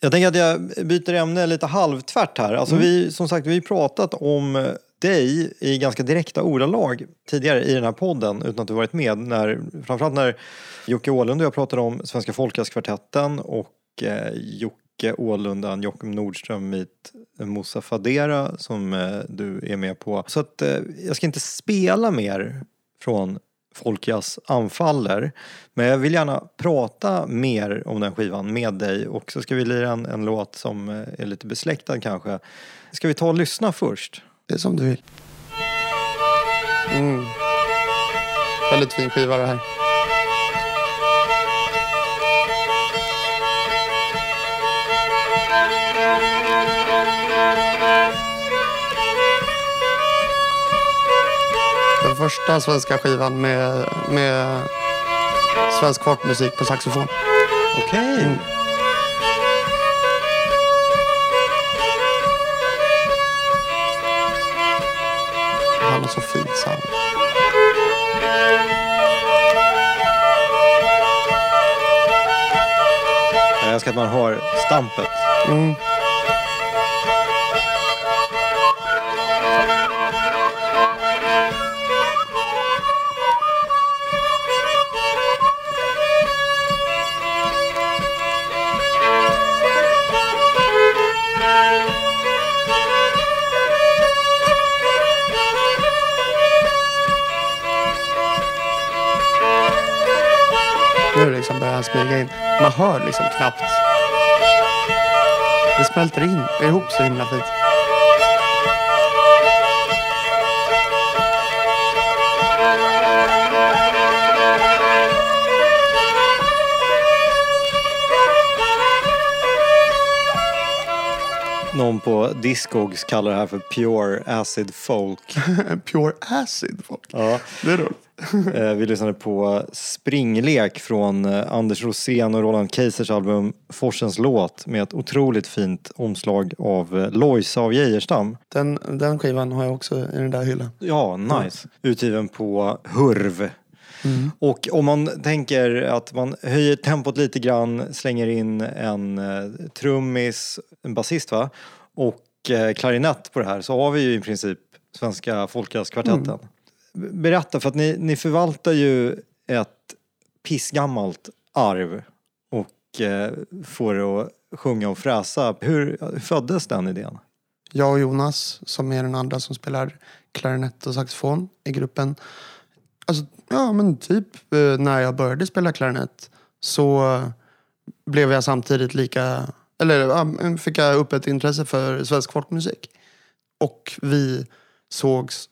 Jag tänker att jag byter ämne lite halvtvärt här. Alltså vi, som sagt, vi har pratat om dig i ganska direkta ordalag tidigare i den här podden utan att du varit med. När, framförallt när Jocke Åhlund och jag pratade om Svenska folkjazzkvartetten och eh, Jocke Åhlund och Joakim Nordström i ett Moussa Fadera som eh, du är med på. Så att eh, jag ska inte spela mer från Folkjazz anfaller. Men jag vill gärna prata mer om den skivan med dig och så ska vi lira en, en låt som eh, är lite besläktad kanske. Ska vi ta och lyssna först? Det är som du vill. Mm. Väldigt fin skiva det här. Den första svenska skivan med, med svensk folkmusik på saxofon. Okej. Mm. Han har så fint sound. Jag älskar att man hör stampet. Mm. Han smyga in. Man hör liksom knappt. Det smälter in ihop så himla fint. Någon på Discogs kallar det här för Pure Acid Folk. Pure acid. folk. Ja. Det är roligt. Eh, Vi lyssnade på Springlek från eh, Anders Rosén och Roland Keisers album Forsens låt med ett otroligt fint omslag av eh, Lojsa av Geijerstam. Den, den skivan har jag också i den där hyllan. Ja, nice. Utgiven på Hurv. Och om man tänker att man höjer tempot lite grann, slänger in en trummis, en basist va? Och klarinett på det här så har vi ju i princip Svenska Folkjazzkvartetten. B- Berätta, för att ni, ni förvaltar ju ett pissgammalt arv och eh, får det att sjunga och fräsa. Hur, hur föddes den idén? jag och Jonas, som är den andra som spelar klarinett och saxofon i gruppen. Alltså, ja men typ eh, när jag började spela klarinett så blev jag samtidigt lika, eller fick jag upp ett intresse för svensk folkmusik. Och vi sågs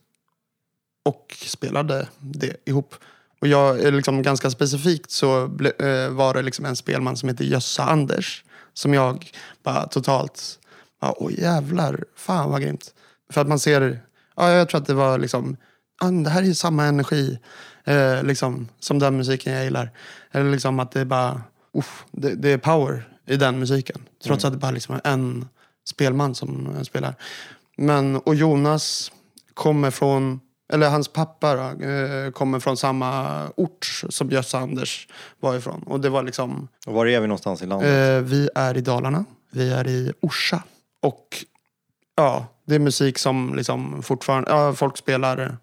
och spelade det ihop. Och jag liksom ganska specifikt så ble, eh, var det liksom en spelman som heter Jössa Anders. Som jag bara totalt, bara, åh jävlar, fan vad grymt. För att man ser, ja jag tror att det var liksom, ja, det här är ju samma energi eh, liksom, som den musiken jag gillar. Eller liksom att det är bara, uff, det, det är power i den musiken. Trots att det bara liksom är en spelman som spelar. Men, och Jonas kommer från, eller hans pappa då, eh, kommer från samma ort som Jössa Anders var ifrån. Och det var liksom, Och var är vi någonstans i landet? eh, vi är i Dalarna, vi är i Orsa. Och ja, det är musik som liksom fortfarande, ja, folk spelar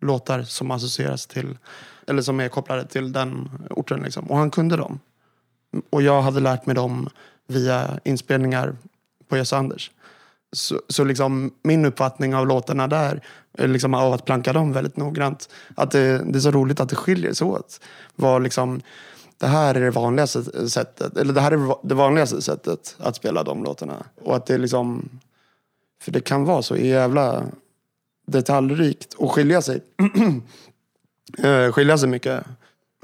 låtar som associeras till, eller som är kopplade till den orten liksom. Och han kunde dem. Och jag hade lärt mig dem via inspelningar på Jössa Anders. Så, så liksom min uppfattning av låtarna där, eh, liksom av att planka dem väldigt noggrant, att det, det är så roligt att det skiljer sig åt. Var liksom, det här är det vanligaste sättet, eller det här är det vanligaste sättet att spela de låtarna. Och att det är liksom, för det kan vara så jävla detaljrikt och skilja sig, eh, skilja sig mycket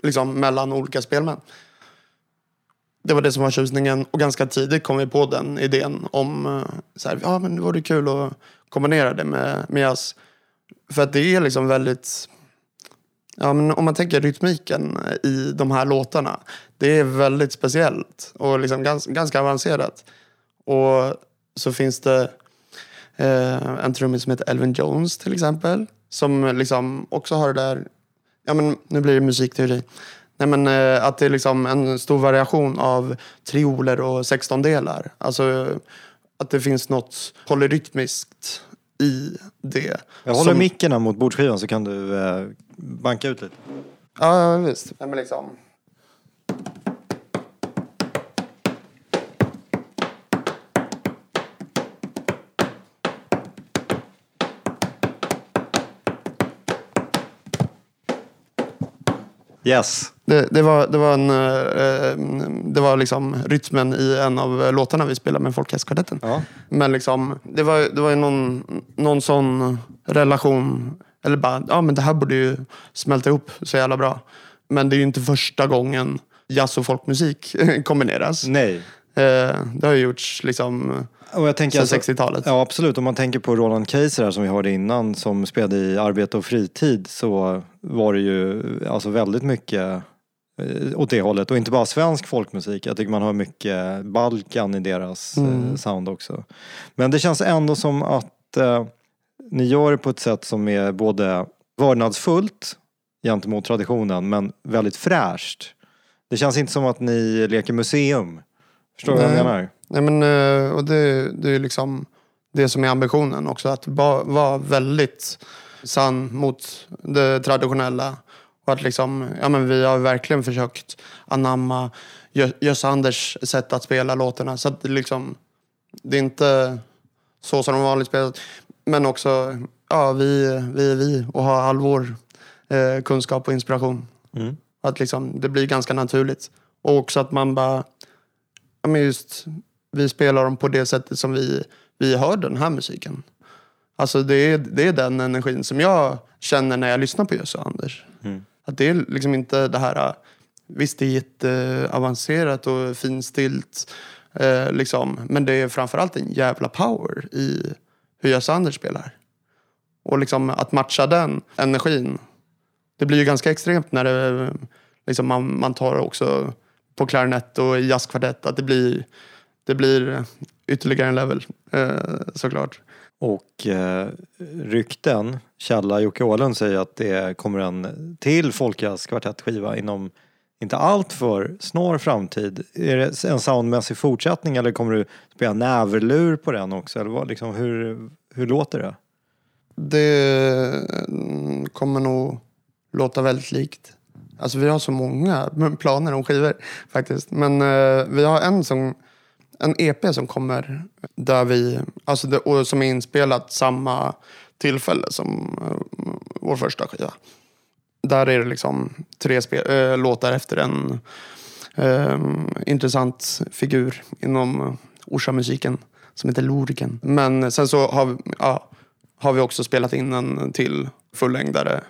liksom, mellan olika spelmän. Det var det som var tjusningen och ganska tidigt kom vi på den idén om eh, så här, ja men det vore kul att kombinera det med, med jazz. För att det är liksom väldigt, ja men om man tänker rytmiken i de här låtarna, det är väldigt speciellt och liksom ganska, ganska avancerat. Och så finns det eh, en trummis som heter Elvin Jones till exempel, som liksom också har det där, ja men nu blir det musikteori. Nej, men, eh, att det är liksom en stor variation av trioler och sextondelar. Alltså att det finns något polyrytmiskt i det. Jag håller som- micken mot bordsskivan så kan du eh, banka ut lite. Ja, visst. Nej, men liksom. Yes. Det, det, var, det, var en, eh, det var liksom rytmen i en av låtarna vi spelade med Folkhälsokvartetten. Ja. Men liksom, det var, det var ju någon, någon sån relation. Eller bara, ja men det här borde ju smälta ihop så jävla bra. Men det är ju inte första gången jazz och folkmusik kombineras. Nej. Eh, det har ju gjorts liksom Och jag tänker sen alltså, 60-talet. Ja absolut, om man tänker på Roland Keiser här som vi hörde innan som spelade i Arbete och fritid så var det ju alltså väldigt mycket eh, åt det hållet och inte bara svensk folkmusik. Jag tycker man hör mycket Balkan i deras eh, sound också. Men det känns ändå som att eh, ni gör det på ett sätt som är både vördnadsfullt gentemot traditionen men väldigt fräscht. Det känns inte som att ni leker museum. Förstår du vad jag menar? Nej, men, eh, och det, det är liksom det som är ambitionen också. Att vara vara väldigt sann mot det traditionella. Och att liksom, ja, men vi har verkligen försökt anamma Jösse Anders sätt att spela låtarna. Så att det, liksom, det är inte så som de vanligt spelat. Men också, ja, vi, vi är vi och har all vår eh, kunskap och inspiration. Mm. Att liksom, det blir ganska naturligt. Och också att man bara, men just, vi spelar dem på det sättet som vi, vi hör den här musiken. Alltså det är, det är den energin som jag känner när jag lyssnar på Jösse och Anders. Att det är liksom inte det här, visst det är jätteavancerat och finstilt, eh, liksom, men det är framförallt en jävla power i hur Jösse och Anders spelar. Och liksom att matcha den energin, det blir ju ganska extremt när det, liksom man, man tar också på klarinett och i jazzkvartett, att det blir, det blir ytterligare en level eh, såklart. Och eh, rykten, Källa Jocke Åhlund säger att det kommer en till Folkjazz kvartettskiva inom inte allt för snar framtid. Är det en soundmässig fortsättning eller kommer du spela näverlur på den också? Eller vad, liksom, hur, hur låter det? Det mm, kommer nog låta väldigt likt. Alltså vi har så många planer om skivor faktiskt. Men eh, vi har en som, en EP som kommer där vi, alltså det, och som är inspelat samma tillfälle som eh, vår första skiva. Där är det liksom tre spe, eh, låtar efter en eh, intressant figur inom eh, Orsa-musiken som heter Lorgen. Men sen så har vi, ja, har vi också spelat in en till fullängdare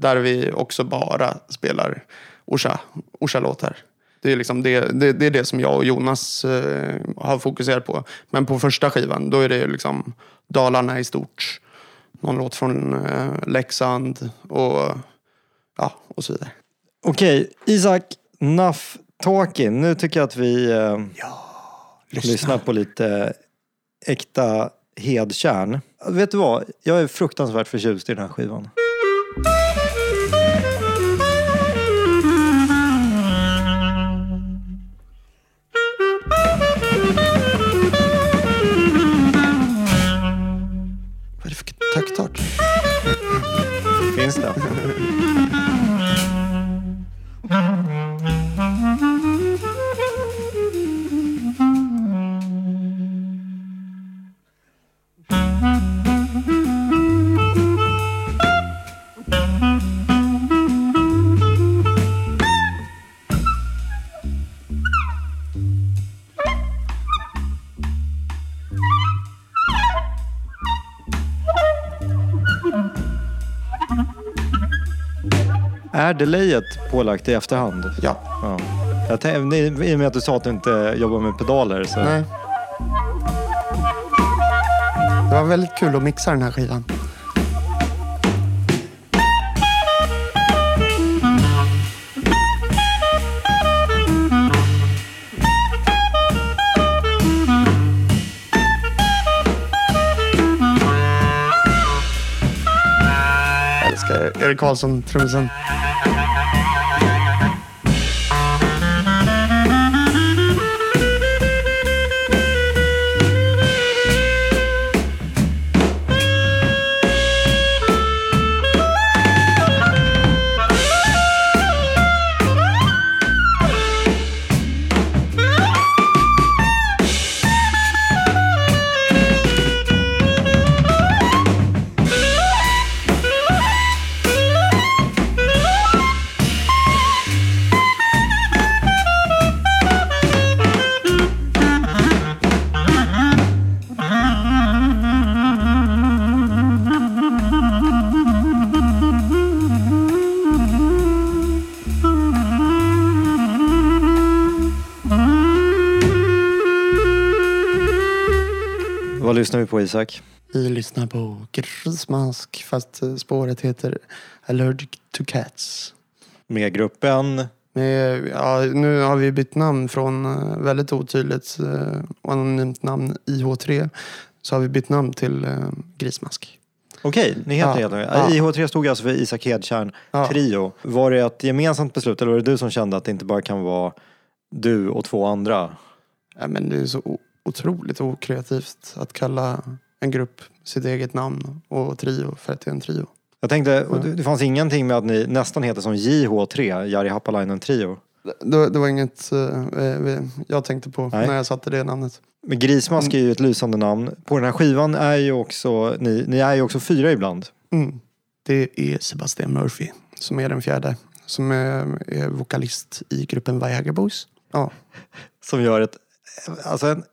där vi också bara spelar Orsa, Orsa-låtar. Det är, liksom det, det, det är det som jag och Jonas eh, har fokuserat på. Men på första skivan, då är det liksom Dalarna i stort. Någon låt från eh, Leksand och, ja, och så vidare. Okej, Isak, enough talking. Nu tycker jag att vi eh, lyssnar på lite äkta hedkärn. Vet du vad? Jag är fruktansvärt förtjust i den här skivan. Självklart. Finns det? Är delayet pålagt i efterhand? Ja. Ja. Jag tänkte, I och med att du sa att du inte jobbar med pedaler så... Nej. Det var väldigt kul att mixa den här skivan. Älskar Erik Karlsson, trummisen. Lyssnar vi på Isak? Vi lyssnar på Grismask fast eh, spåret heter Allergic to Cats. Med gruppen? Med, ja, nu har vi bytt namn från eh, väldigt otydligt eh, och anonymt namn IH3 så har vi bytt namn till Grismask. Okej, ni heter Ja. helt Ja. IH3 stod alltså för Isak Hedtjärn Ja. Trio. Var det ett gemensamt beslut eller var det du som kände att det inte bara kan vara du och två andra? Ja, men det är så otroligt okreativt att kalla en grupp sitt eget namn och trio för att det är en trio. Jag tänkte, och det fanns ingenting med att ni nästan heter som JH3, Jari Happalainen Trio. Det, det var inget eh, vi- jag tänkte på Nej. när jag satte det namnet. Men Grismask är Mm. ju ett lysande namn. På den här skivan är ju också, ni, ni är ju också fyra ibland. Mm. Det är Sebastian Murphy som är den fjärde. Som är, är vokalist i gruppen Viagra Boys. Ja, Som gör ett, alltså en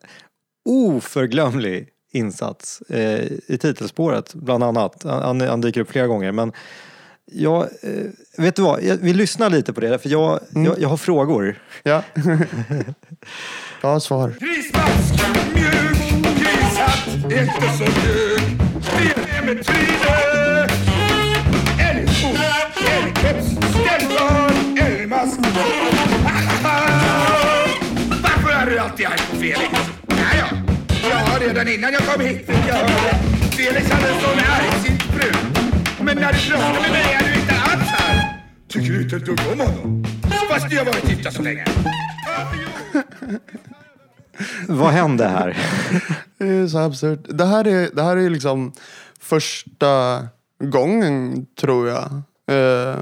oförglömlig insats eh, i titelspåret bland annat. Han, han dyker upp flera gånger men jag, eh, vet du vad, jag, vi lyssnar lite på det för jag, Mm. jag, jag har frågor. ja. jag har svar. Grismask, mjuk, grishatt, inte så mjuk. Det är med tryne. Älgfot, älgkeps, ställbarn, älgmask. Felix? Ja, ja. Ja, redan innan jag kom hit fick jag höra. Felix hade en sån argsint fru. Men när du pratar med mig är du inte alls här. Tycker du inte ett dugg om honom? Fast ni har varit gifta så länge. Vad hände här? Det är så absurt. Det här är, det här är liksom första gången, tror jag, eh,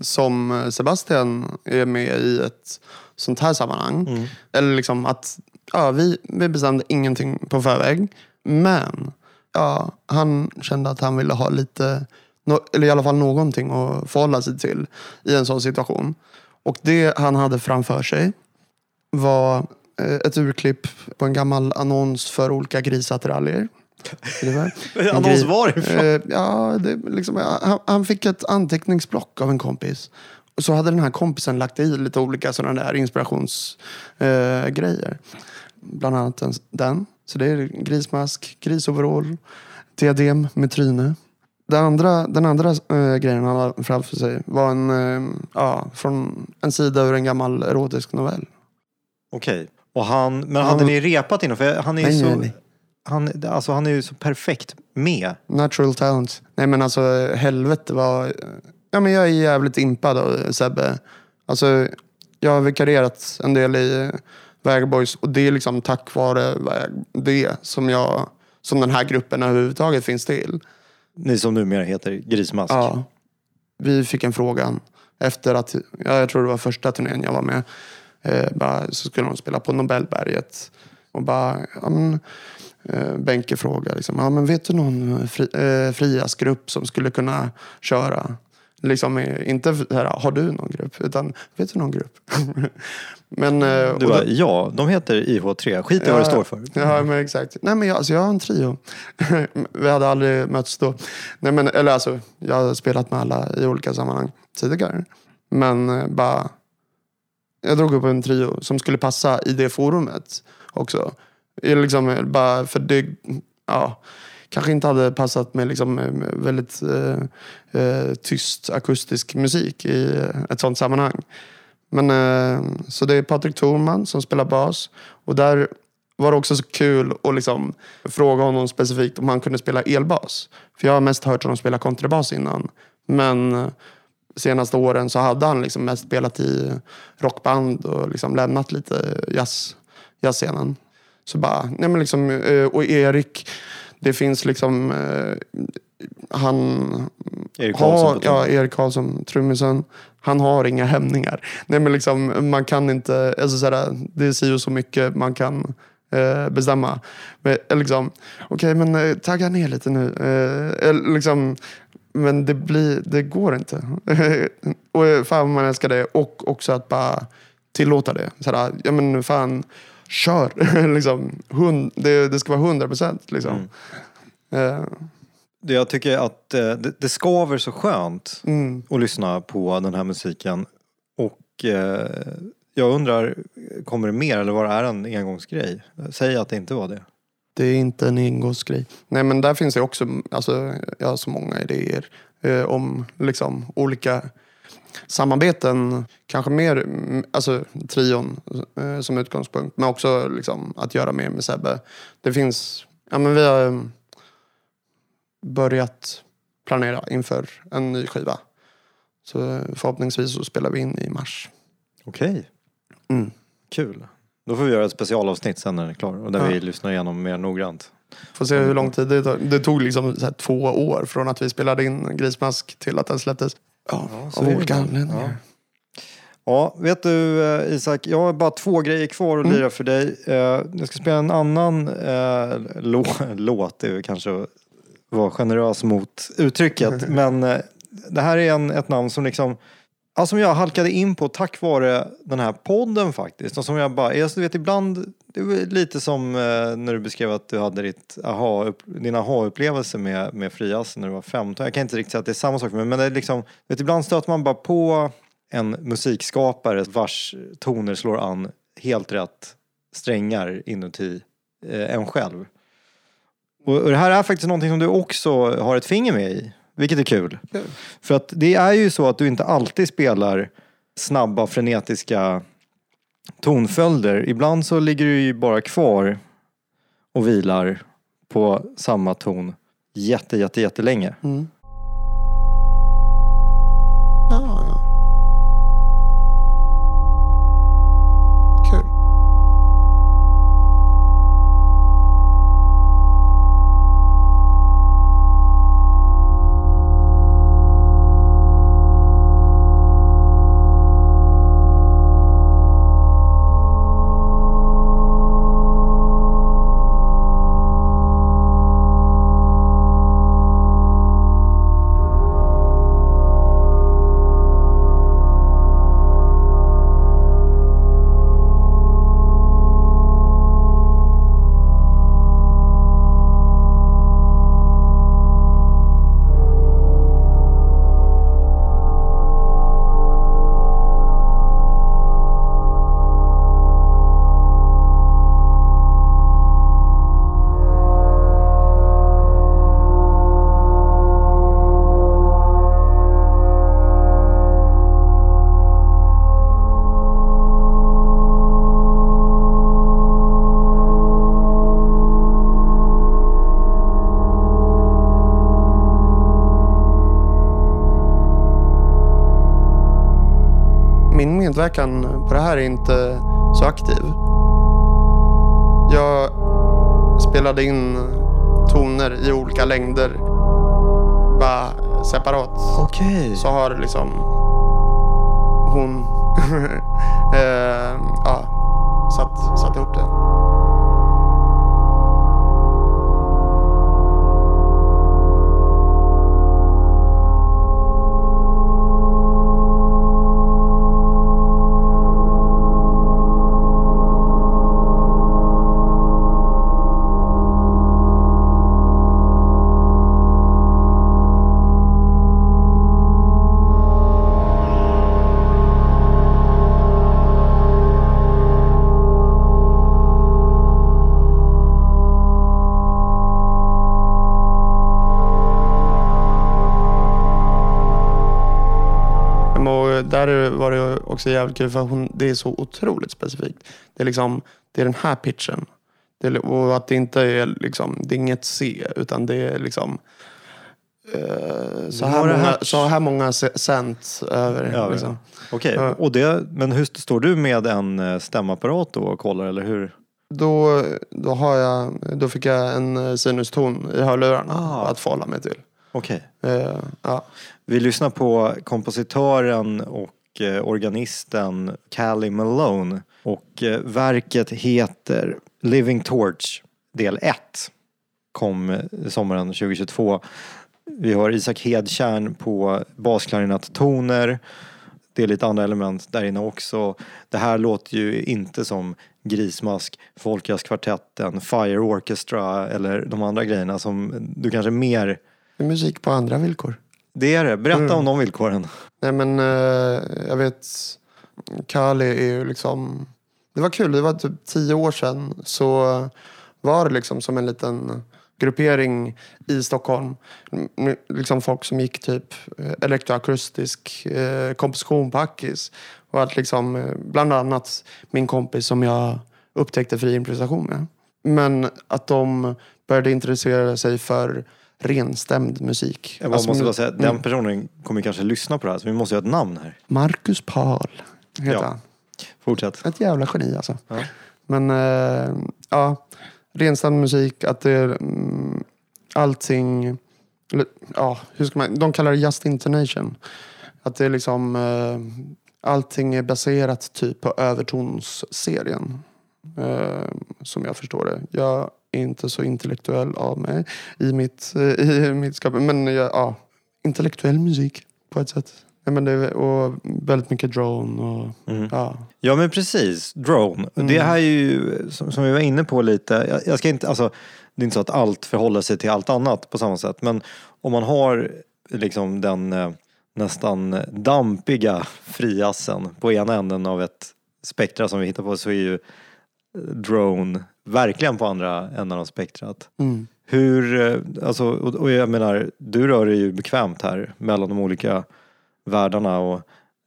som Sebastian är med i ett sånt här sammanhang. Eller liksom att ja, vi, vi bestämde ingenting på förväg. Men ja, han kände att han ville ha lite, nå- eller i alla fall någonting att förhålla sig till i en sån situation. Och det han hade framför sig var eh, ett urklipp på en gammal annons för olika grisattiraljer. Annons varifrån? Eh, ja, det, liksom, han, han fick ett anteckningsblock av en kompis. Och så hade den här kompisen lagt i lite olika sådana där inspirationsgrejer. Eh. Bland annat den. Så det är grismask, grisoverall, diadem med tryne. Den andra, den andra eh, grejen han hade framför sig var en, eh, ja, från en sida ur en gammal erotisk novell. Okej. Och han, men Han- hade ni repat innan? För han är ju Nej, så... nej, nej. Han, alltså, han är ju så perfekt med. Natural talent. Nej men alltså helvete vad... Ja men jag är jävligt impad av Sebbe. Alltså jag har vikarierat en del i Vägboys och det är liksom tack vare det som jag... Som den här gruppen överhuvudtaget finns till. Ni som numera heter Grismask. Ja. Vi fick en frågan efter att, ja, jag tror det var första turnén jag var med. Eh, bara, så skulle de spela på Nobelberget. Och bara, ja, men, eh, Benke frågade liksom, ja, men vet du någon fri, eh, friasgrupp som skulle kunna köra? Liksom, eh, inte här, har du någon grupp? Utan, vet du någon grupp? men, eh, Du bara, då- ja, de heter IH3. Skit i vad det står för. Ja, men exakt. Nej, men jag, alltså, jag har en trio. Vi hade aldrig mötts då. Nej, men, eller alltså, jag har spelat med alla i olika sammanhang tidigare. Men eh, bara... Jag drog upp en trio som skulle passa i det forumet också. Eh, Liksom, bara för det... Ja, kanske inte hade passat med liksom, eh, väldigt eh, eh, tyst akustisk musik i ett sånt sammanhang. Men, eh, så det är Patrik Thorman som spelar bas. Och där var det också så kul att liksom fråga honom specifikt om han kunde spela elbas. För jag har mest hört honom spela kontrabas innan. Men eh, senaste åren så hade han liksom mest spelat i rockband och liksom lämnat lite jazz, jazzscenen. Så bara, nej men liksom, eh, och Erik, det finns liksom, eh, han Erik Karlsson har, ja, Erik Karlsson, trummisen. Han har inga hämningar. Nej men liksom, man kan inte, alltså såhär, det är si och så mycket man kan eh, bestämma. Men, eh, liksom, okej men eh, tagga ner lite nu. Eh, liksom, men det, blir, det går inte. och eh, fan man älskar det. Och också att bara tillåta det. Såhär, ja men fan, kör. liksom, hund, det, det ska vara hundra procent. Liksom. Eh, Det- Jag tycker att eh, det, det skaver så skönt mm. att lyssna på den här musiken. Och eh, jag undrar, kommer det mer eller var det är en engångsgrej? Säg att det inte var det. Det är inte en engångsgrej. Nej men där finns det också, alltså, jag har så många idéer eh, om liksom olika samarbeten. Kanske mer, mm, alltså trion eh, som utgångspunkt. Men också liksom, att göra mer med Sebbe. Det finns, ja men vi har eh, börjat planera inför en ny skiva. Så eh, förhoppningsvis så spelar vi in i mars. Okej, Mm. kul. Då får vi göra ett specialavsnitt sen när den är klar och där Ja. vi lyssnar igenom mer noggrant. Får se hur lång tid det tog. Det tog liksom två år från att vi spelade in Grismask till att den släpptes. Ja, så av olika anledningar. Ja, vet du eh, Isak, jag har bara två grejer kvar att Mm. lira för dig. Eh, Jag ska spela en annan eh, lå låt, det kanske vara generös mot uttrycket. Men eh, det här är en, ett namn som liksom, ja, som jag halkade in på tack vare den här podden faktiskt. Och som jag bara, jag vet ibland, det var lite som eh, när du beskrev att du hade ditt aha, din aha-upplevelse med, med Frias när du var 15. Jag kan inte riktigt säga att det är samma sak men det är liksom, vet, ibland stöter man bara på en musikskapare vars toner slår an helt rätt strängar inuti eh, en själv. Och, och det här är faktiskt någonting som du också har ett finger med i, vilket är kul. För att det är ju så att du inte alltid spelar snabba frenetiska tonföljder. Ibland så ligger du ju bara kvar och vilar på samma ton jätte, jätte, jättelänge. Mm. Frontverkan på det här är inte så aktiv. Jag spelade in toner i olika längder. Bara separat. Okej. Så har liksom också jävligt kul för hon, det är så otroligt specifikt. Det är liksom, det är den här pitchen. Det och att det inte är liksom, det är inget C utan det är liksom eh, så, här många, här- så här många ce- cent över. Ja, liksom. Okej, och det, men hur står du med en eh, stämapparat då och kollar eller hur? Då, då, har jag, då fick jag en eh, sinuston i hörlurarna Ah. att förhålla mig till. Okej. Eh, ja. Vi lyssnar på kompositören och Eh, organisten Callie Malone och eh, verket heter Living Torch del 1. Kom eh, sommaren 2022. Vi har Isak Hedtjärn på basklarinattoner. Det är lite andra element där inne också. Det här låter ju inte som Grismask, Folkjazzkvartetten, Fire Orchestra eller de andra grejerna som du kanske mer... Det är musik på andra villkor. Det är det. Berätta Mm. om de villkoren. Nej men eh, jag vet, Kali är ju liksom, det var kul, det var typ tio år sedan så var det liksom som en liten gruppering i Stockholm. Liksom folk som gick typ eh, elektroakustisk eh, komposition på Hackis. Och att liksom, eh, bland annat min kompis som jag upptäckte fri improvisation med. Men att de började intressera sig för renstämd musik. Jag Alltså, måste bara säga, mm. den personen kommer kanske lyssna på det här så vi måste ha ett namn här. Marcus Pahl heter Ja. han. Fortsätt. Ett jävla geni alltså. Ja. Men eh, ja, renstämd musik, att det är mm, allting, eller, ja, hur ska man, de kallar det just intonation. Att det är liksom, eh, allting är baserat typ på övertonsserien. Eh, som jag förstår det. Jag inte så intellektuell av mig i mitt, eh, i mitt skapande. Men jag, ja, intellektuell musik på ett sätt. Nej, men det och väldigt mycket drone och Mm. ja. Ja men precis, drone. Mm. Det här är ju, som, som vi var inne på lite, jag, jag ska inte, alltså det är inte så att allt förhåller sig till allt annat på samma sätt. Men om man har liksom den eh, nästan dampiga friassen på ena änden av ett spektra som vi hittar på så är ju drone verkligen på andra änden av spektrat. Mm. Hur, eh, alltså, och, jag menar, du rör dig ju bekvämt här mellan de olika världarna och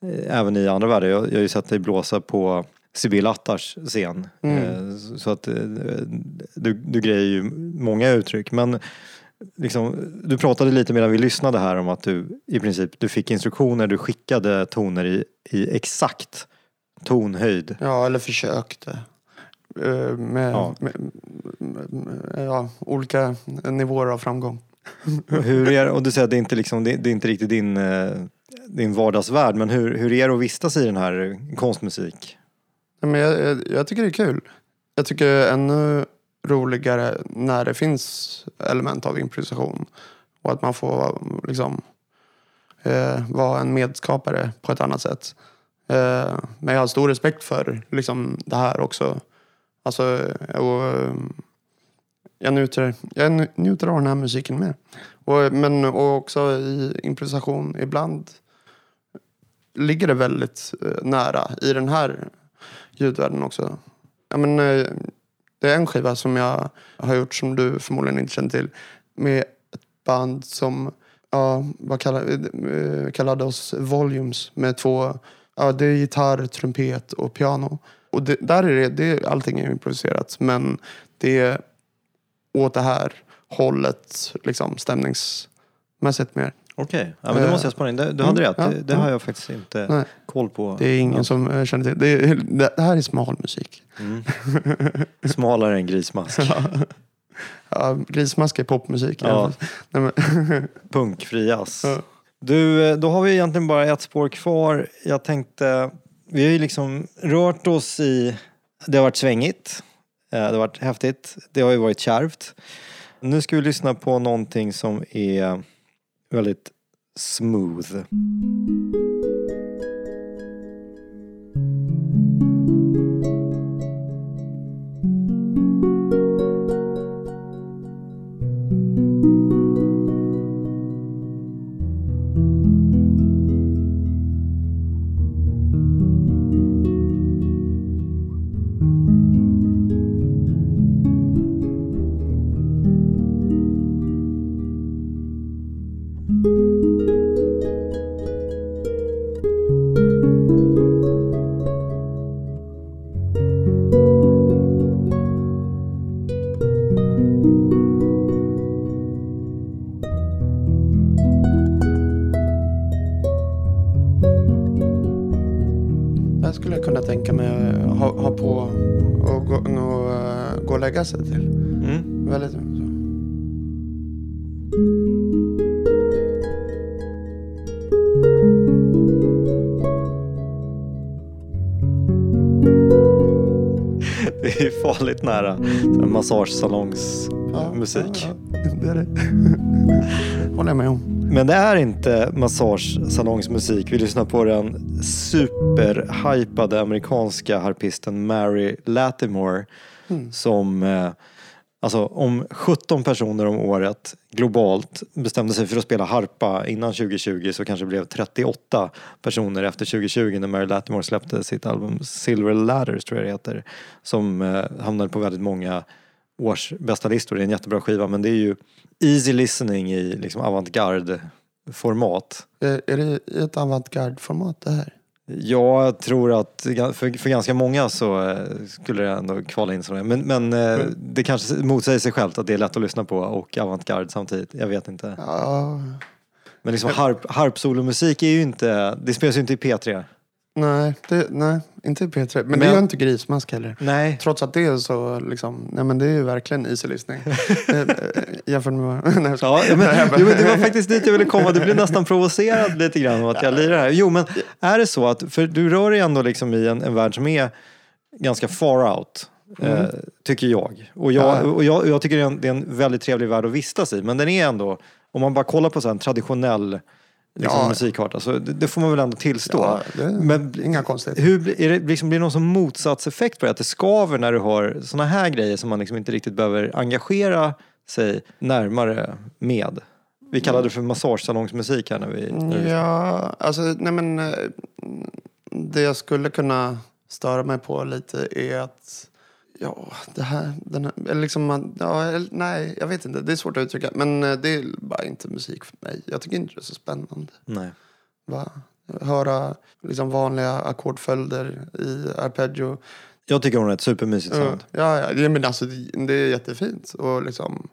eh, även i andra världar. Jag, jag har ju sett dig blåsa på Sibyl Attars scen. Mm. Eh, så- att du, du grejer ju många uttryck. Men liksom, du pratade lite medan vi lyssnade här om att du i princip du fick instruktioner, du skickade toner i, i exakt tonhöjd. Ja, eller försökte. Eh, Med, Ja. med, med ja, olika nivåer av framgång. Hur är, och du säger att det är inte, liksom, det, är inte riktigt din, eh, din vardagsvärld, men hur, hur är det att vistas i den här konstmusik? Men jag, jag, jag tycker det är kul. Jag tycker ännu roligare när det finns element av improvisation. Och att man får liksom, eh, vara en medskapare på ett annat sätt. Eh, men jag har stor respekt för liksom, det här också. Alltså, och, jag, njuter, jag njuter av den här musiken med. Och, men och också i improvisation ibland ligger det väldigt eh, nära i den här ljudvärlden också. Ja, men, eh, det är en skiva som jag har gjort som du förmodligen inte känner till. Med ett band som ja, vad kallar, eh, kallade oss Volumes. Med två, ja, det är gitarr, trumpet och piano. Och det, där är det, det, allting är improviserat. Men det är åt det här hållet liksom stämningsmässigt mer. Okej, ja, men det måste jag spara in. Det- Du hade Mm, rätt. ja, det det ja. har jag faktiskt inte Nej. koll på. Det är ingen som eh, känner till. Det, är, det här är smal musik. Smalare än grismask. Ja, grismask är popmusik. Ja. Nej, men, Punkfri jazz. Ja. Du, eh, då har vi egentligen bara ett spår kvar. Jag tänkte, vi har ju liksom rört oss i, det har varit svängigt, eh, det har varit häftigt, det har ju varit kärvt. Nu ska vi lyssna på någonting som är väldigt smooth. Lägga sig till. Mm. Väldigt så. Det är farligt nära Ja, massagesalongsmusik. Ja, ja, det är det. håller jag med om. Men det är inte massagesalongsmusik. Vi lyssnar på den superhypade amerikanska harpisten Mary Latimore Mm. som eh, Alltså om 17 personer om året globalt bestämde sig för att spela harpa innan 2020 så kanske det blev 38 personer efter 2020 när Mary Latimore släppte sitt album Silver Ladders tror jag det heter. Som eh, hamnade på väldigt många års bästa listor. Det är en jättebra skiva men det är ju easy listening i liksom avantgarde format. Är, eh, är det i ett avantgarde-format det här? Jag tror att för, för ganska många så eh, skulle det ändå kvala in sådär. Men, men eh, det kanske motsäger sig självt att det är lätt att lyssna på och avantgarde samtidigt. Jag vet inte. Ja, Men liksom harp, harpsolomusik är ju inte, det spelas ju inte i P3. Nej, det, nej, inte i P3. Men, Men- det gör inte Grismask heller. Nej. Trots att det är så liksom, nej men det är ju verkligen easy listening. Eh, eh, Jämfört med vad, nej. Ja, men, jo, men det var faktiskt dit jag ville komma. Du blev nästan provocerad lite grann av att jag lirar här. Jo, men är det så att, för du rör dig ändå liksom i en, en värld som är ganska far out. Eh, tycker jag. Och, jag, Ja. och jag, jag tycker det är, en, det är en väldigt trevlig värld att vistas i. Men den är ändå, om man bara kollar på så en traditionell liksom, Ja. musikart, alltså, det, det får man väl ändå tillstå. Ja, det men inga konstigheter. hur, blir- är det, liksom, blir det någon som motsatseffekt på det? Att det skaver när du har såna här grejer som man liksom inte riktigt behöver engagera sig närmare med? Vi kallade det för massagesalongsmusik här när vi... när vi- Ja, alltså nej men eh, det jag skulle kunna störa mig på lite är att ja, det här, den här eller liksom man, ja, nej, jag vet inte, det är svårt att uttrycka, men eh, det är bara inte musik för mig. Jag tycker inte det är så spännande. Nej. Va? Höra liksom vanliga ackordföljder i arpeggio. Jag tycker hon har ett supermysigt Ja, sound. ja, ja det, men alltså, det är jättefint. Och liksom,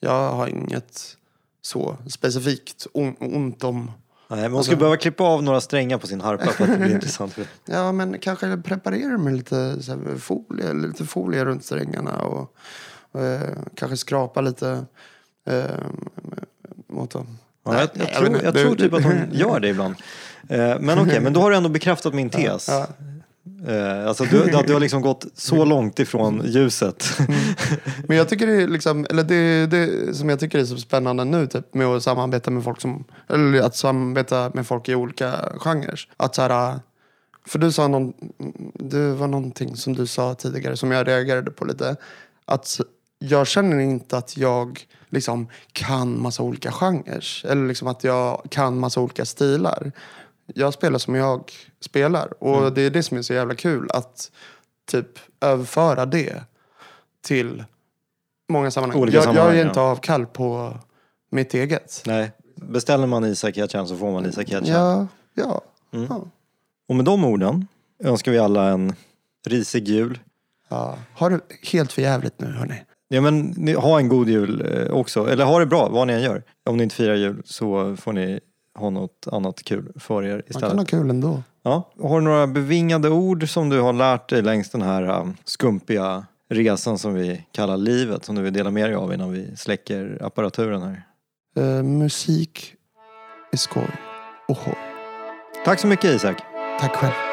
jag har inget så specifikt on, ont om Nej, men hon Alltså- skulle behöva klippa av några strängar på sin harpa för att det blir intressant. Ja, men kanske preparera med lite så här, folie, lite folie runt strängarna och, och eh, kanske skrapa lite eh, mot dem. Ja, Nej, jag, jag, tror, jag tror typ att hon gör det ibland. Eh, Men okej, men då har du ändå bekräftat min tes. Ja, Eh, Alltså du, att du har liksom gått så långt ifrån ljuset. Men jag tycker det är liksom, eller det, det som jag tycker är så spännande nu typ med att samarbeta med folk som, eller att samarbeta med folk i olika genrer. Att så här, för du sa någon, det var någonting som du sa tidigare som jag reagerade på lite. Att jag känner inte att jag liksom kan massa olika genrer. Eller liksom att jag kan massa olika stilar. Jag spelar som jag spelar. Och det är det som är så jävla kul. Att typ överföra det till många sammanhang. Olika jag, sammanhang, jag ger ja. inte avkall på mitt eget. Nej, beställer man Isak Ketchan så får man Isak Ketchan. Ja, ja. Mm. ja. Och med de orden önskar vi alla en risig jul. ja. Har det helt för jävligt nu hörni. Ja men ha en god jul eh, också. Eller ha det bra vad ni än gör. Om ni inte firar jul så får ni ha något annat kul för er Man istället. kan ha kul ändå. Ja. Har du några bevingade ord som du har lärt dig längs den här um, skumpiga resan som vi kallar livet som du vill dela med dig av innan vi släcker apparaturen här? Eh, musik är skoj. Och hoj. Tack så mycket Isak. Tack själv.